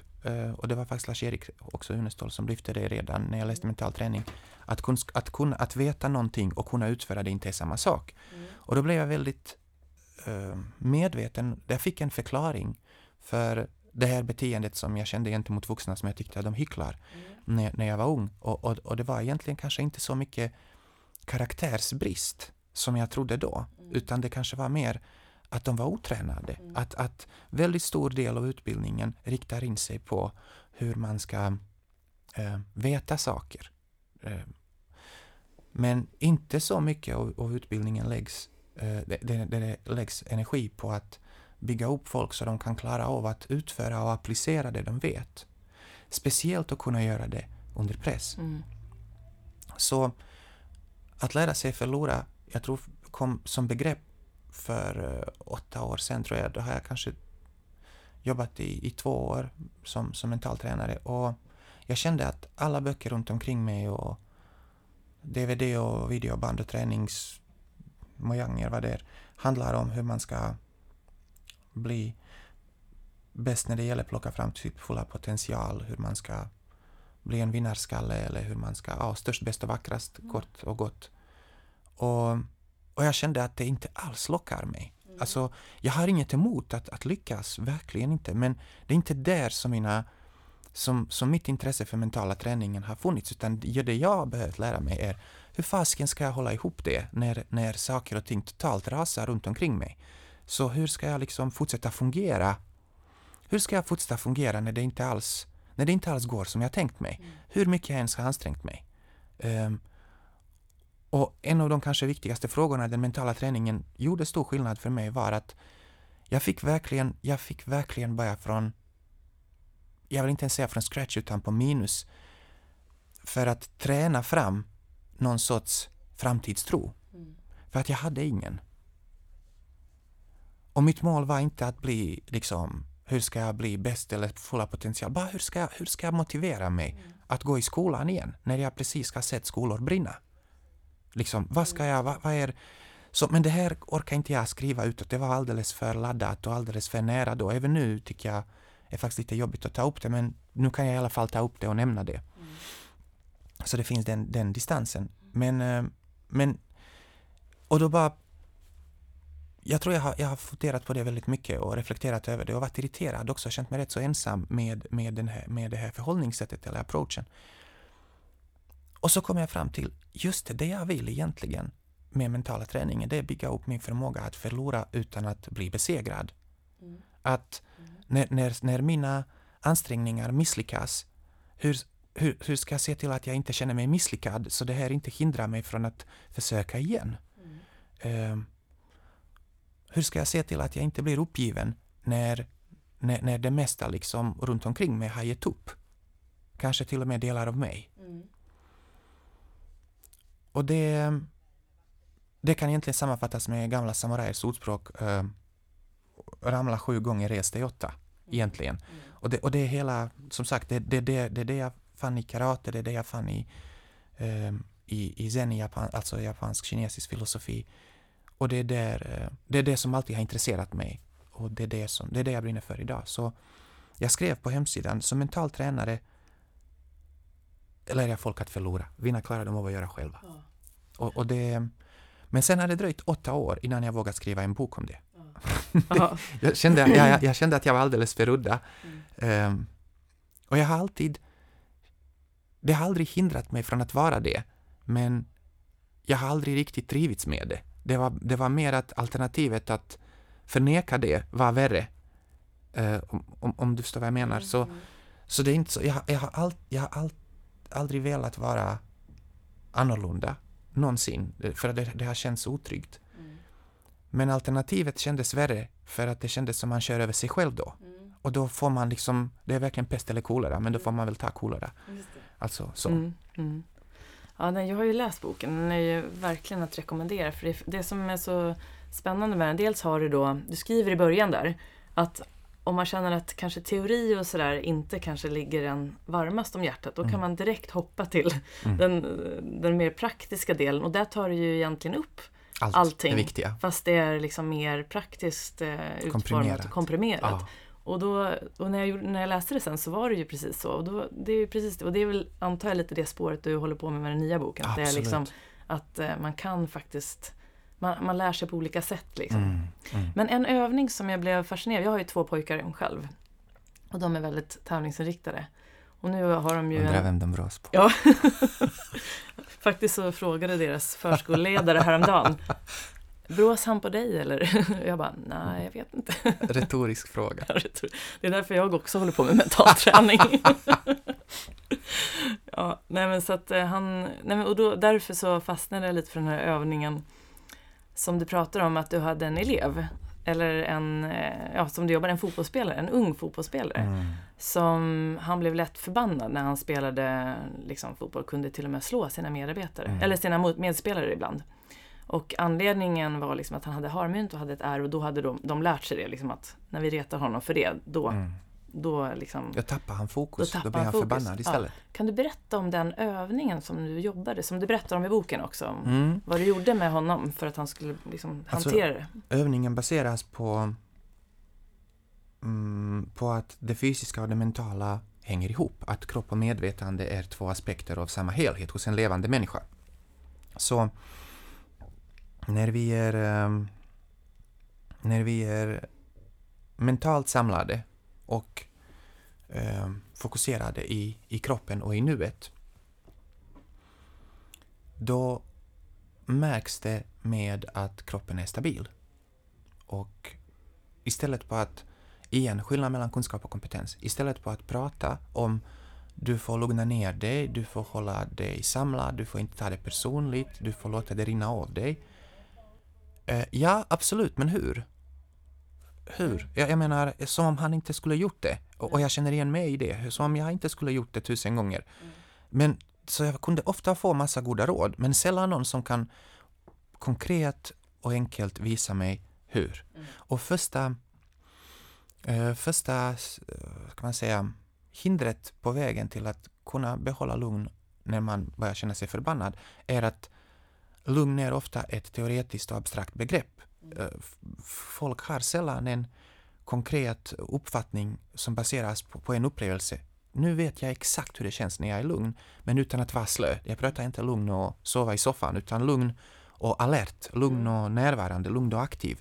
och det var faktiskt Lars-Erik också Unestål som lyfte det redan när jag läste mental träning, att, kunsk- att, kunna, att veta någonting och kunna utföra det inte är samma sak. Och då blev jag väldigt eh, medveten, jag fick en förklaring för det här beteendet som jag kände gentemot vuxna som jag tyckte att de hycklar när, när jag var ung. Och, och, och det var egentligen kanske inte så mycket karaktärsbrist som jag trodde då, utan det kanske var mer att de var otränade. Mm. Att, att väldigt stor del av utbildningen riktar in sig på hur man ska eh, veta saker. Eh, Men inte så mycket av, av utbildningen läggs, eh, det, det, det läggs energi på att bygga upp folk så de kan klara av att utföra och applicera det de vet. Speciellt att kunna göra det under press. Mm. Så att lära sig förlora, jag tror kom som begrepp för eh, åtta år sedan tror jag. Då har jag kanske jobbat i, i två år som, som mentaltränare och jag kände att alla böcker runt omkring mig och DVD och videoband och träningsmojanger vad det är, handlar om hur man ska bli bäst när det gäller att plocka fram sitt fulla potential, hur man ska bli en vinnarskalle eller hur man ska, ja, störst, bäst och vackrast, Mm. kort och gott. Och, och jag kände att det inte alls lockar mig. Mm. Alltså, jag har inget emot att, att lyckas, verkligen inte, men det är inte där som mina som, som mitt intresse för mentala träningen har funnits, utan det jag har behövt lära mig är hur fasken ska jag hålla ihop det när, när saker och ting totalt rasar runt omkring mig? Så hur ska jag liksom fortsätta fungera? Hur ska jag fortsätta fungera när det inte alls, när det inte alls går som jag tänkt mig? Hur mycket jag än har ansträngt mig? Ehm, och en av de kanske viktigaste frågorna den mentala träningen gjorde stor skillnad för mig var att jag fick verkligen, jag fick verkligen börja från, jag vill inte ens säga från scratch utan på minus, för att träna fram någon sorts framtidstro. Mm. För att jag hade ingen. Och mitt mål var inte att bli liksom, hur ska jag bli bäst eller fulla potential? Bara hur ska jag, hur ska jag motivera mig att gå i skolan igen när jag precis har sett skolor brinna? Liksom, vad ska jag, vad, vad är... Så, men det här orkar inte jag skriva utåt. Det var alldeles för laddat och alldeles för nära då. Även nu tycker jag är faktiskt lite jobbigt att ta upp det, men nu kan jag i alla fall ta upp det och nämna det. Så det finns den, den distansen. Men, eh, men, och då bara jag tror jag har, jag har funderat på det väldigt mycket och reflekterat över det och varit irriterad också, känt mig rätt så ensam med, med, den här, med det här förhållningssättet eller approachen. Och så kom jag fram till, just det, det jag vill egentligen med mentala träningen, det är bygga upp min förmåga att förlora utan att bli besegrad. Mm. Att när, när, när mina ansträngningar misslyckas, hur, hur, hur ska jag se till att jag inte känner mig misslyckad så det här inte hindrar mig från att försöka igen? Mm. Ehm, hur ska jag se till att jag inte blir uppgiven när, när, när det mesta liksom runt omkring mig har gett upp? Kanske till och med delar av mig. Mm. Och det, det kan egentligen sammanfattas med gamla samurajers ordspråk eh, ramla sju gånger, res dig åtta, egentligen. Mm. Och det, och det är hela, som sagt, det är det, det, det, det jag fann i karate, det är det jag fann i, eh, i, i zen, i Japan, alltså japansk kinesisk filosofi. Och det är, där, eh, det är det som alltid har intresserat mig. Och det är det, som, det är det jag brinner för idag. Så jag skrev på hemsidan, som mental tränare lär jag folk att förlora. Vinna klarar de av att göra själva. Ja. Och, och det, men sen har det dröjt åtta år innan jag vågat skriva en bok om det. Ja. Jag kände, jag, jag, kände att jag var alldeles för udda. Mm. Ehm, och jag har alltid... Det har aldrig hindrat mig från att vara det, men jag har aldrig riktigt trivits med det. Det var, det var mer att alternativet att förneka det var värre. Eh, om, om, du förstår vad jag menar. Så, Mm. så det är inte så, jag, har- jag har, all, jag har all, aldrig velat vara annorlunda, någonsin, för att det, det har känts otryggt. Mm. Men alternativet kändes värre, för att det kändes som man kör över sig själv då. Mm. Och då får man liksom, det är verkligen pest eller kolera, men då får man väl ta kolera. Alltså så. Mm, mm. Ja, nej, jag har ju läst boken. Den är ju verkligen att rekommendera. För det, det som är så spännande med den, dels har du då, du skriver i början där, att om man känner att kanske teori och sådär inte kanske ligger en varmast om hjärtat, då kan Mm. man direkt hoppa till Mm. den, den mer praktiska delen. Och där tar du ju egentligen upp, Allt allting. det viktiga. fast det är liksom mer praktiskt eh, utformat Komprimerat. och komprimerat. Ja. Och, då, och när, jag, gjorde- när jag läste det sen så var det ju precis så. Och, då, det är ju precis det. och det är väl, antar jag, lite det spåret du håller på med med den nya boken. Att, det är Absolut. liksom, att eh, man kan faktiskt, man, man lär sig på olika sätt. Liksom. Mm. Mm. Men en övning som jag blev fascinerad jag har ju två pojkar själv. Och de är väldigt tävlingsinriktade. Och nu har de ju Undrar en, vem de brås på. Ja. Faktiskt så frågade deras förskoleledare häromdagen. Brås han på dig eller? Jag bara, nej jag vet inte. Retorisk fråga. Det är därför jag också håller på med mental träning. Ja, nej men så att eh, han, nej men, och då, därför så fastnade jag lite för den här övningen som du pratar om att du hade en elev eller en, eh, ja, som du jobbar, en fotbollsspelare, en ung fotbollsspelare. Mm. Som han blev lätt förbannad när han spelade liksom, fotboll, kunde till och med slå sina medarbetare, Mm. eller sina medspelare ibland. Och anledningen var liksom att han hade harmynt och hade ett R och då hade de, de lärt sig det, liksom att när vi retar honom för det, då, Mm. Då liksom Då tappar han fokus, Då då, blir han fokus. förbannad Ja. istället. Kan du berätta om den övningen som du jobbade, som du berättar om i boken också? Mm. Vad du gjorde med honom för att han skulle liksom Alltså- hantera det? Övningen baseras på, mm, på att det fysiska och det mentala hänger ihop. Att kropp och medvetande är två aspekter av samma helhet hos en levande människa. Så när vi är, ehm, när vi är mentalt samlade och eh, fokuserade i, i kroppen och i nuet, då märks det med att kroppen är stabil. Och istället på att, igen, skillnad mellan kunskap och kompetens. Istället på att prata om du får lugna ner dig, du får hålla dig samlad, du får inte ta det personligt, du får låta det rinna av dig. Eh, ja, absolut, men hur? Hur? Jag, jag menar, som om han inte skulle gjort det. Och, och jag känner igen mig i det, som om jag inte skulle gjort det tusen gånger. Men så jag kunde ofta få massa goda råd, men sällan någon som kan konkret och enkelt visa mig hur. Och första, eh, första eh, kan man säga, hindret på vägen till att kunna behålla lugn när man börjar känna sig förbannad är att lugn är ofta ett teoretiskt och abstrakt begrepp. Eh, Folk har sällan en konkret uppfattning som baseras på, på en upplevelse. Nu vet jag exakt hur det känns när jag är lugn, men utan att vara slö. Jag pratar inte lugn och sova i soffan, utan lugn och alert, lugn och närvarande, lugn och aktiv.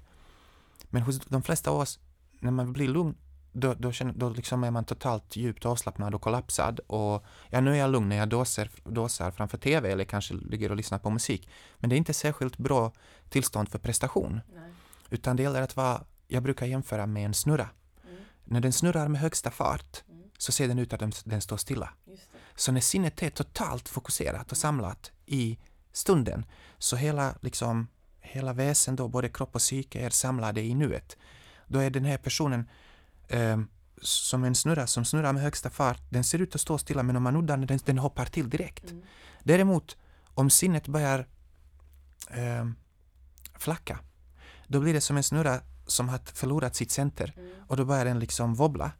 Men hos de flesta av oss, när man blir lugn, då, då, känner, då liksom är man totalt djupt avslappnad och kollapsad. Och ja, nu är jag lugn när jag dåsar, dåsar framför TV eller kanske ligger och lyssnar på musik. Men det är inte särskilt bra tillstånd för prestation. Utan det gäller att vara, jag brukar jämföra med en snurra. När den snurrar med högsta fart så ser den ut att den, den står stilla. Så när sinnet är totalt fokuserat och samlat i stunden så hela, liksom, hela väsen då, både kropp och psyke är samlade i nuet. Då är den här personen eh, som en snurra som snurrar med högsta fart. Den ser ut att stå stilla men om man nuddar den, den, hoppar till direkt. Däremot om sinnet börjar eh, flacka, då blir det som en snurra som har förlorat sitt center och då börjar den liksom wobbla.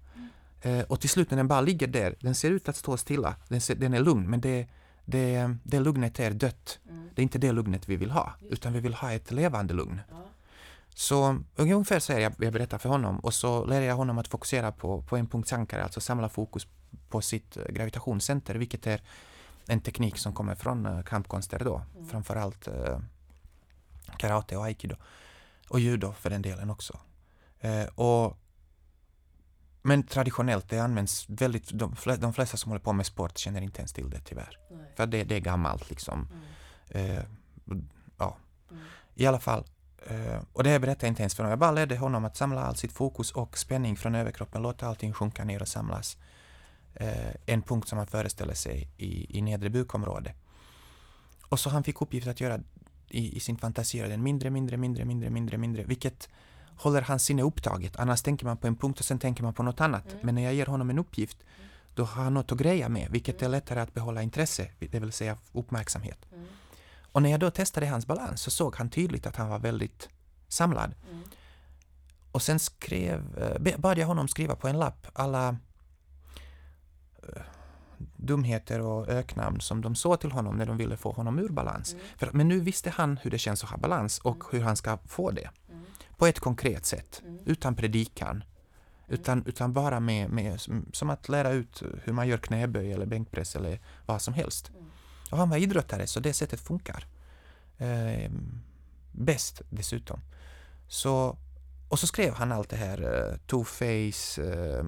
Eh, och till slut när den bara ligger där, den ser ut att stå stilla, den, ser, den är lugn men det, det, det lugnet är dött. Det är inte det lugnet vi vill ha, utan vi vill ha ett levande lugn. Så ungefär så är jag, jag berättar för honom och så lär jag honom att fokusera på, på en punktsankare, alltså samla fokus på sitt eh, gravitationscenter, vilket är en teknik som kommer från eh, kampkonster då, framförallt eh, karate och aikido och judo för den delen också. Eh, och, men traditionellt, det används väldigt, de, fle- de flesta som håller på med sport känner inte ens till det tyvärr. För det, det är gammalt liksom. Eh, ja. I alla fall, och det berättade jag inte ens för honom. Jag bara ledde honom att samla all sitt fokus och spänning från överkroppen, låta allting sjunka ner och samlas. Eh, en punkt som man föreställer sig i, i nedre bukområde. Och så han fick uppgift att göra i, i sin fantasi den mindre, mindre, mindre, mindre, mindre, mindre, vilket håller hans sinne upptaget. Annars tänker man på en punkt och sen tänker man på något annat. Men när jag ger honom en uppgift, då har han något att greja med, vilket är lättare att behålla intresse, det vill säga uppmärksamhet. Och när jag då testade hans balans så såg han tydligt att han var väldigt samlad. Och sen skrev, eh, bad jag honom skriva på en lapp alla eh, dumheter och öknamn som de såg till honom när de ville få honom ur balans. För, men nu visste han hur det känns att ha balans och hur han ska få det. På ett konkret sätt, utan predikan. Utan, utan bara med, med, som- att lära ut hur man gör knäböj eller bänkpress eller vad som helst. Och han var idrottare så det sättet funkar. Eh, bäst dessutom. Så, och så skrev han allt det här, uh, two-face, eh,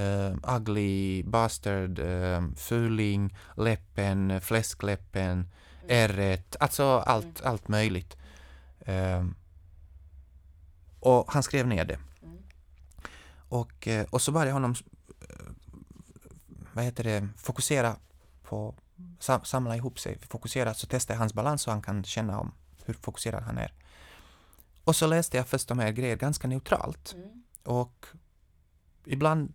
eh, ugly, bastard, eh, fuling, läppen, fläskläppen, ärret, alltså allt, allt möjligt. Och han skrev ner det. Och, eh, och så jag honom eh, vad heter det, fokusera på samla ihop sig, fokusera, så testar jag hans balans så han kan känna om hur fokuserad han är. Och så läste jag först de här grejerna ganska neutralt. Mm. Och ibland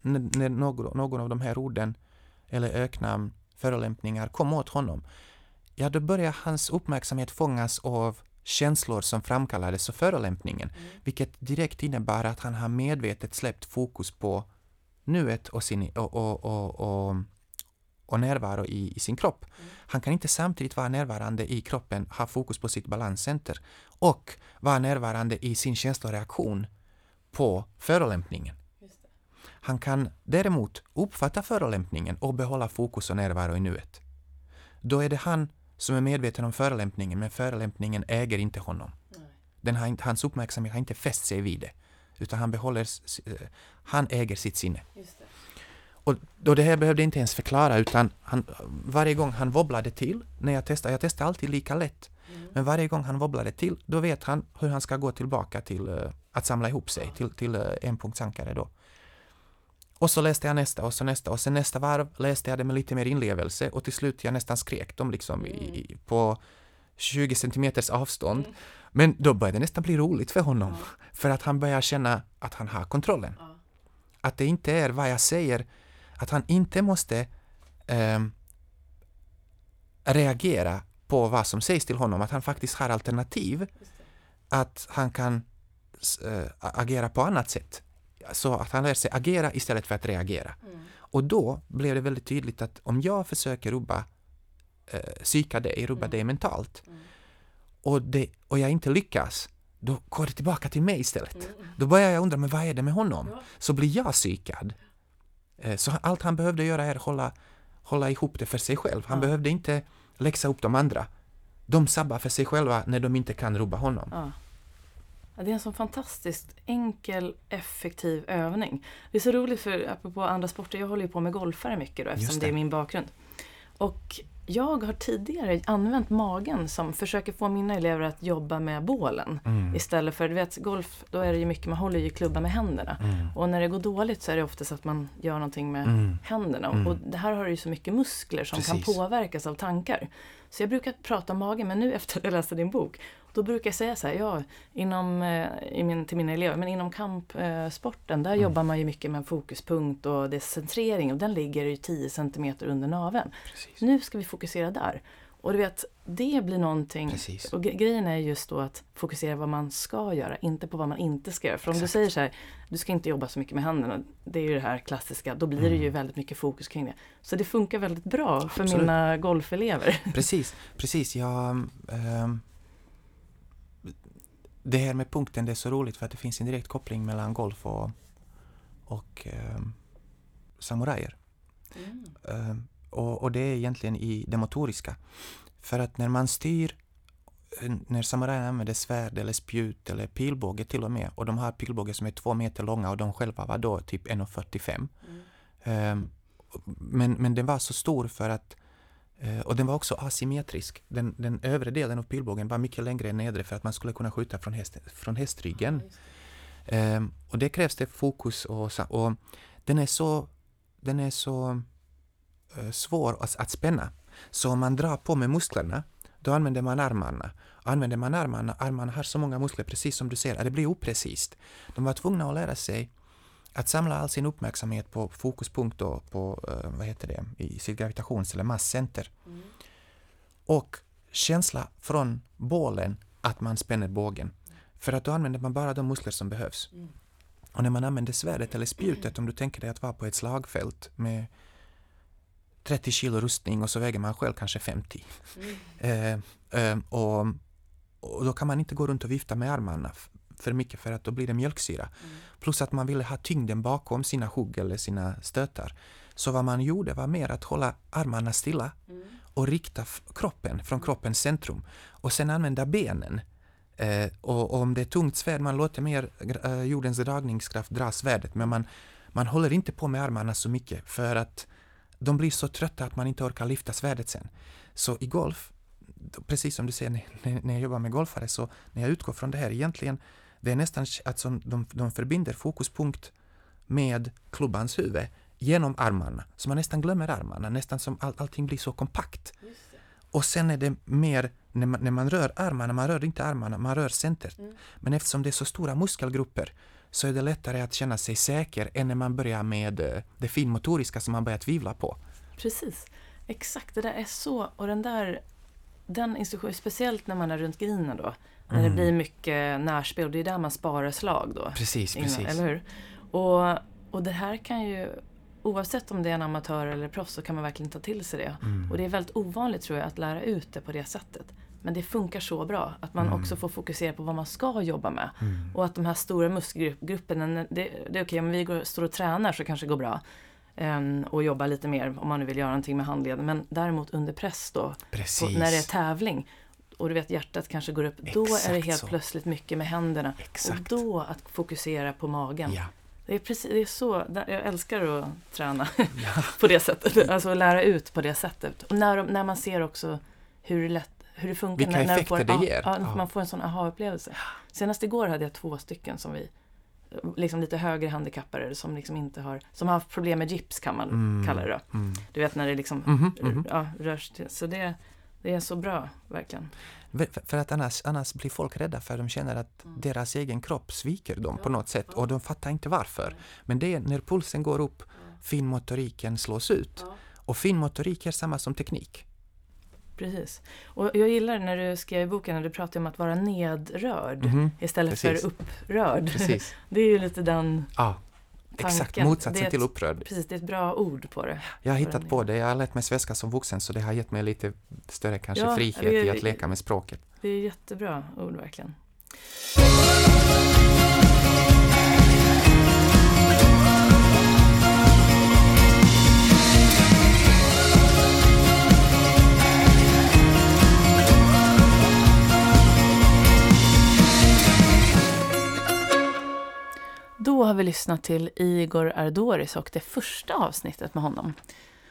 när, någon, någon av de här orden eller öknamn, förolämpningar kom åt honom, ja då började hans uppmärksamhet fångas av känslor som framkallades av förolämpningen, Mm. vilket direkt innebär att han har medvetet släppt fokus på nuet och, sin, och, och, och, och, och närvaro i, i sin kropp. Mm. Han kan inte samtidigt vara närvarande i kroppen, ha fokus på sitt balanscenter och vara närvarande i sin känsloreaktion på förolämpningen. Han kan däremot uppfatta förolämpningen och behålla fokus och närvaro i nuet. Då är det han som är medveten om förolämpningen, men förolämpningen äger inte honom. Nej. Den har inte, hans uppmärksamhet har inte fäst sig vid det, utan han behåller, eh, han äger sitt sinne. Just det. Och då det här behövde jag inte ens förklara, utan han, varje gång han wobblade till, när jag testar, jag testar alltid lika lätt, Mm. men varje gång han wobblade till, då vet han hur han ska gå tillbaka till eh, att samla ihop sig, till, till uh, enpunktsankare då. Och så läste jag nästa och så nästa och sen nästa varv läste jag det med lite mer inlevelse och till slut jag nästan skrek dem liksom i, i, på 20 centimeters avstånd. Mm. Men då började det nästan bli roligt för honom, Ja. för att han börjar känna att han har kontrollen. Ja. Att det inte är vad jag säger, att han inte måste ehm, reagera på vad som sägs till honom, att han faktiskt har alternativ, att han kan eh, agera på annat sätt. Så att han lär sig agera istället för att reagera. Mm. Och då blev det väldigt tydligt att om jag försöker rubba, eh, psyka dig, rubba Mm. dig mentalt, Mm. och, det, och jag inte lyckas, då går det tillbaka till mig istället. Mm. Då börjar jag undra, men vad är det med honom? Så blir jag psykad. Eh, Så allt han behövde göra är att hålla, hålla ihop det för sig själv. Han Ja. behövde inte läxa upp de andra. De sabbar för sig själva när de inte kan rubba honom. Ja. Ja, det är en sån fantastiskt enkel, effektiv övning. Det är så roligt för, apropå andra sporter, jag håller ju på med golfare mycket då, eftersom det. det. är min bakgrund. Och jag har tidigare använt magen som försöker få mina elever att jobba med bålen. Mm. Istället för, du vet, golf, då är det ju mycket, man håller ju klubban med händerna. Mm. Och när det går dåligt så är det oftast att man gör någonting med Mm. händerna. Mm. Och det här har ju så mycket muskler som kan Precis. påverkas av tankar. Så jag brukar prata om magen, men nu efter att jag läste din bok, då brukar jag säga så här, ja, inom, eh, i min, till mina elever, men inom kampsporten, där Mm. jobbar man ju mycket med en fokuspunkt och det är centrering och den ligger ju 10 centimeter under naveln. Precis. Nu ska vi fokusera där. Och du vet, det blir någonting Precis. och gre- grejen är just då att fokusera vad man ska göra, inte på vad man inte ska göra. För om du Exakt. säger så här, du ska inte jobba så mycket med händerna, det är ju det här klassiska, då blir det ju Mm. väldigt mycket fokus kring det. Så det funkar väldigt bra för Absolut. mina golfelever. Precis, precis. Jag, ehm, det här med punkten, det är så roligt för att det finns en direkt koppling mellan golf och, och um, samurajer. Ehm, och, och det är egentligen i det motoriska. För att när man styr, eh, när samurajerna använder svärd eller spjut eller pilbåge till och med, och de har pilbågar som är två meter långa och de själva var då typ 1,45. Ehm, men, men den var så stor för att eh, och den var också asymmetrisk. Den, den övre delen av pilbågen var mycket längre än nedre för att man skulle kunna skjuta från, häst, från hästryggen. Ehm, och det krävs det fokus och, och den är så, den är så eh, svår att, att spänna. Så om man drar på med musklerna, då använder man armarna. Använder man armarna, armarna har så många muskler, precis som du ser, att det blir oprecist. De var tvungna att lära sig att samla all sin uppmärksamhet på fokuspunkt och på, eh, vad heter det, i sitt gravitations eller masscenter. Och känsla från bålen att man spänner bågen. För att då använder man bara de muskler som behövs. Mm. Och när man använder svärdet eller spjutet, om du tänker dig att vara på ett slagfält med 30 kilo rustning och så väger man själv kanske 50. Eh, eh, och, och då kan man inte gå runt och vifta med armarna för mycket för att då blir det mjölksyra. Plus att man ville ha tyngden bakom sina hugg eller sina stötar. Så vad man gjorde var mer att hålla armarna stilla och rikta kroppen från kroppens centrum och sen använda benen. Eh, och, och om det är tungt svärd, man låter mer eh, jordens dragningskraft dra svärdet men man, man håller inte på med armarna så mycket för att de blir så trötta att man inte orkar lyfta svärdet sen. Så i golf, precis som du säger när jag jobbar med golfare, så när jag utgår från det här egentligen, det är nästan att som de, de förbinder fokuspunkt med klubbans huvud genom armarna, så man nästan glömmer armarna, nästan som all, allting blir så kompakt. Och sen är det mer när man, när man rör armarna, man rör inte armarna, man rör centret. Mm. Men eftersom det är så stora muskelgrupper så är det lättare att känna sig säker än när man börjar med eh, det finmotoriska som man börjar tvivla på. Precis. Exakt, det där är så. Och den där den instruktionen, speciellt när man är runt grinen då. När det Mm. blir mycket närspel, det är där man sparar slag då. Precis, innan, precis. Eller hur? Och, och det här kan ju, oavsett om det är en amatör eller proffs, så kan man verkligen ta till sig det. Mm. Och det är väldigt ovanligt tror jag att lära ut det på det sättet. Men det funkar så bra att man Mm. också får fokusera på vad man ska jobba med. Mm. Och att de här stora muskelgrupperna, det, det är okej om vi går, står och tränar så kanske det går bra. Ehm, och jobbar lite mer om man nu vill göra någonting med handleden. Men däremot under press då, på, när det är tävling och du vet hjärtat kanske går upp, då är det Exakt helt så. plötsligt mycket med händerna. Exakt. Och då att fokusera på magen. Ja. Det är precis, det är så, jag älskar att träna Ja. på det sättet. Alltså lära ut på det sättet. Och när, när man ser också hur det, lätt, hur det funkar. Vilka när, när får, det ger. Ja, Ja. man får en sån aha-upplevelse. Senast igår hade jag två stycken som vi liksom lite högre handikappare som liksom inte har, som har haft problem med gips kan man Mm. kalla det då. Mm. Du vet när det liksom Mhm, mhm. ja, rörs till. Så det, det är så bra, verkligen. För, att annars, annars blir folk rädda för de känner att Mm. deras egen kropp sviker dem på något sätt och de fattar inte varför. Men det är när pulsen går upp, finmotoriken slås ut. Och finmotorik är samma som teknik. Precis. Och jag gillar när du skrev i boken, när du pratade om att vara nedrörd Mhm, istället Precis. för upprörd. Precis. Det är ju lite den Ja, exakt tanken. motsatsen Det är ett- till upprörd. Precis, det är ett bra ord på det. Jag har hittat på det, jag har lärt mig svenska som vuxen så det har gett mig lite större kanske Ja, frihet är- i att leka med språket. Det är jättebra ord verkligen. Då har vi lyssnat till Igor Ardoris och det första avsnittet med honom.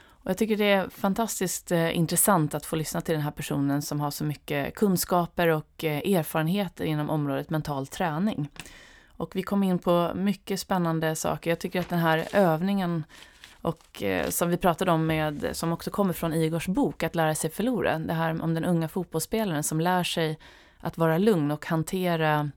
Och jag tycker det är fantastiskt eh, intressant att få lyssna till den här personen som har så mycket kunskaper och eh, erfarenheter inom området mental träning. Och vi kom in på mycket spännande saker. Jag tycker att den här övningen och eh, som vi pratade om med, som också kommer från Igors bok, Att lära sig förlora. Det här om den unga fotbollsspelaren som lär sig att vara lugn och hantera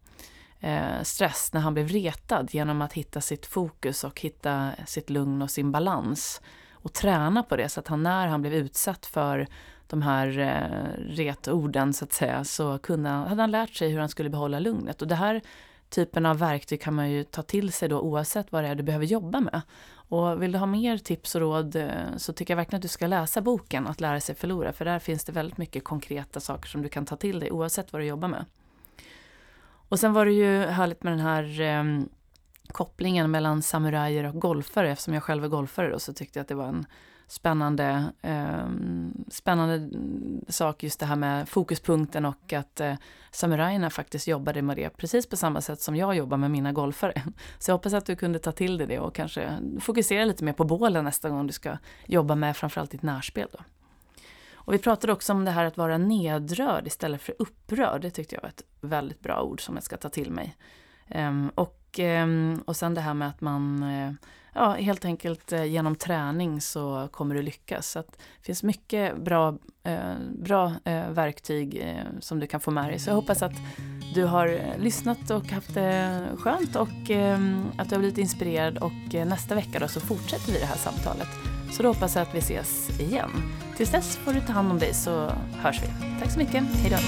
Eh, stress när han blev retad genom att hitta sitt fokus och hitta sitt lugn och sin balans. Och träna på det så att han när han blev utsatt för de här eh, retorden så att säga så kunde, han- hade han lärt sig hur han skulle behålla lugnet. Och det här typen av verktyg kan man ju ta till sig då oavsett vad det är du behöver jobba med. Och vill du ha mer tips och råd eh, så tycker jag verkligen att du ska läsa boken Att lära sig förlora för där finns det väldigt mycket konkreta saker som du kan ta till dig oavsett vad du jobbar med. Och sen var det ju härligt med den här eh, kopplingen mellan samurajer och golfare. Eftersom jag själv är golfare då, så tyckte jag att det var en spännande, eh, spännande sak just det här med fokuspunkten och att eh, samurajerna faktiskt jobbade med det precis på samma sätt som jag jobbar med mina golfare. Så jag hoppas att du kunde ta till dig det och kanske fokusera lite mer på bålen nästa gång du ska jobba med framförallt ditt närspel. Då. Och vi pratade också om det här att vara nedrörd istället för upprörd. Det tyckte jag var ett väldigt bra ord som jag ska ta till mig. Ehm, och, ehm, och sen det här med att man eh, ja, helt enkelt eh, genom träning så kommer du lyckas. Så att det finns mycket bra, eh, bra verktyg som du kan få med dig. Så jag hoppas att du har lyssnat och haft det skönt och ehm, att du har blivit inspirerad. Och nästa vecka då så fortsätter vi det här samtalet. Så då hoppas jag att vi ses igen. Tills dess får du ta hand om dig så hörs vi. Tack så mycket. Hej då.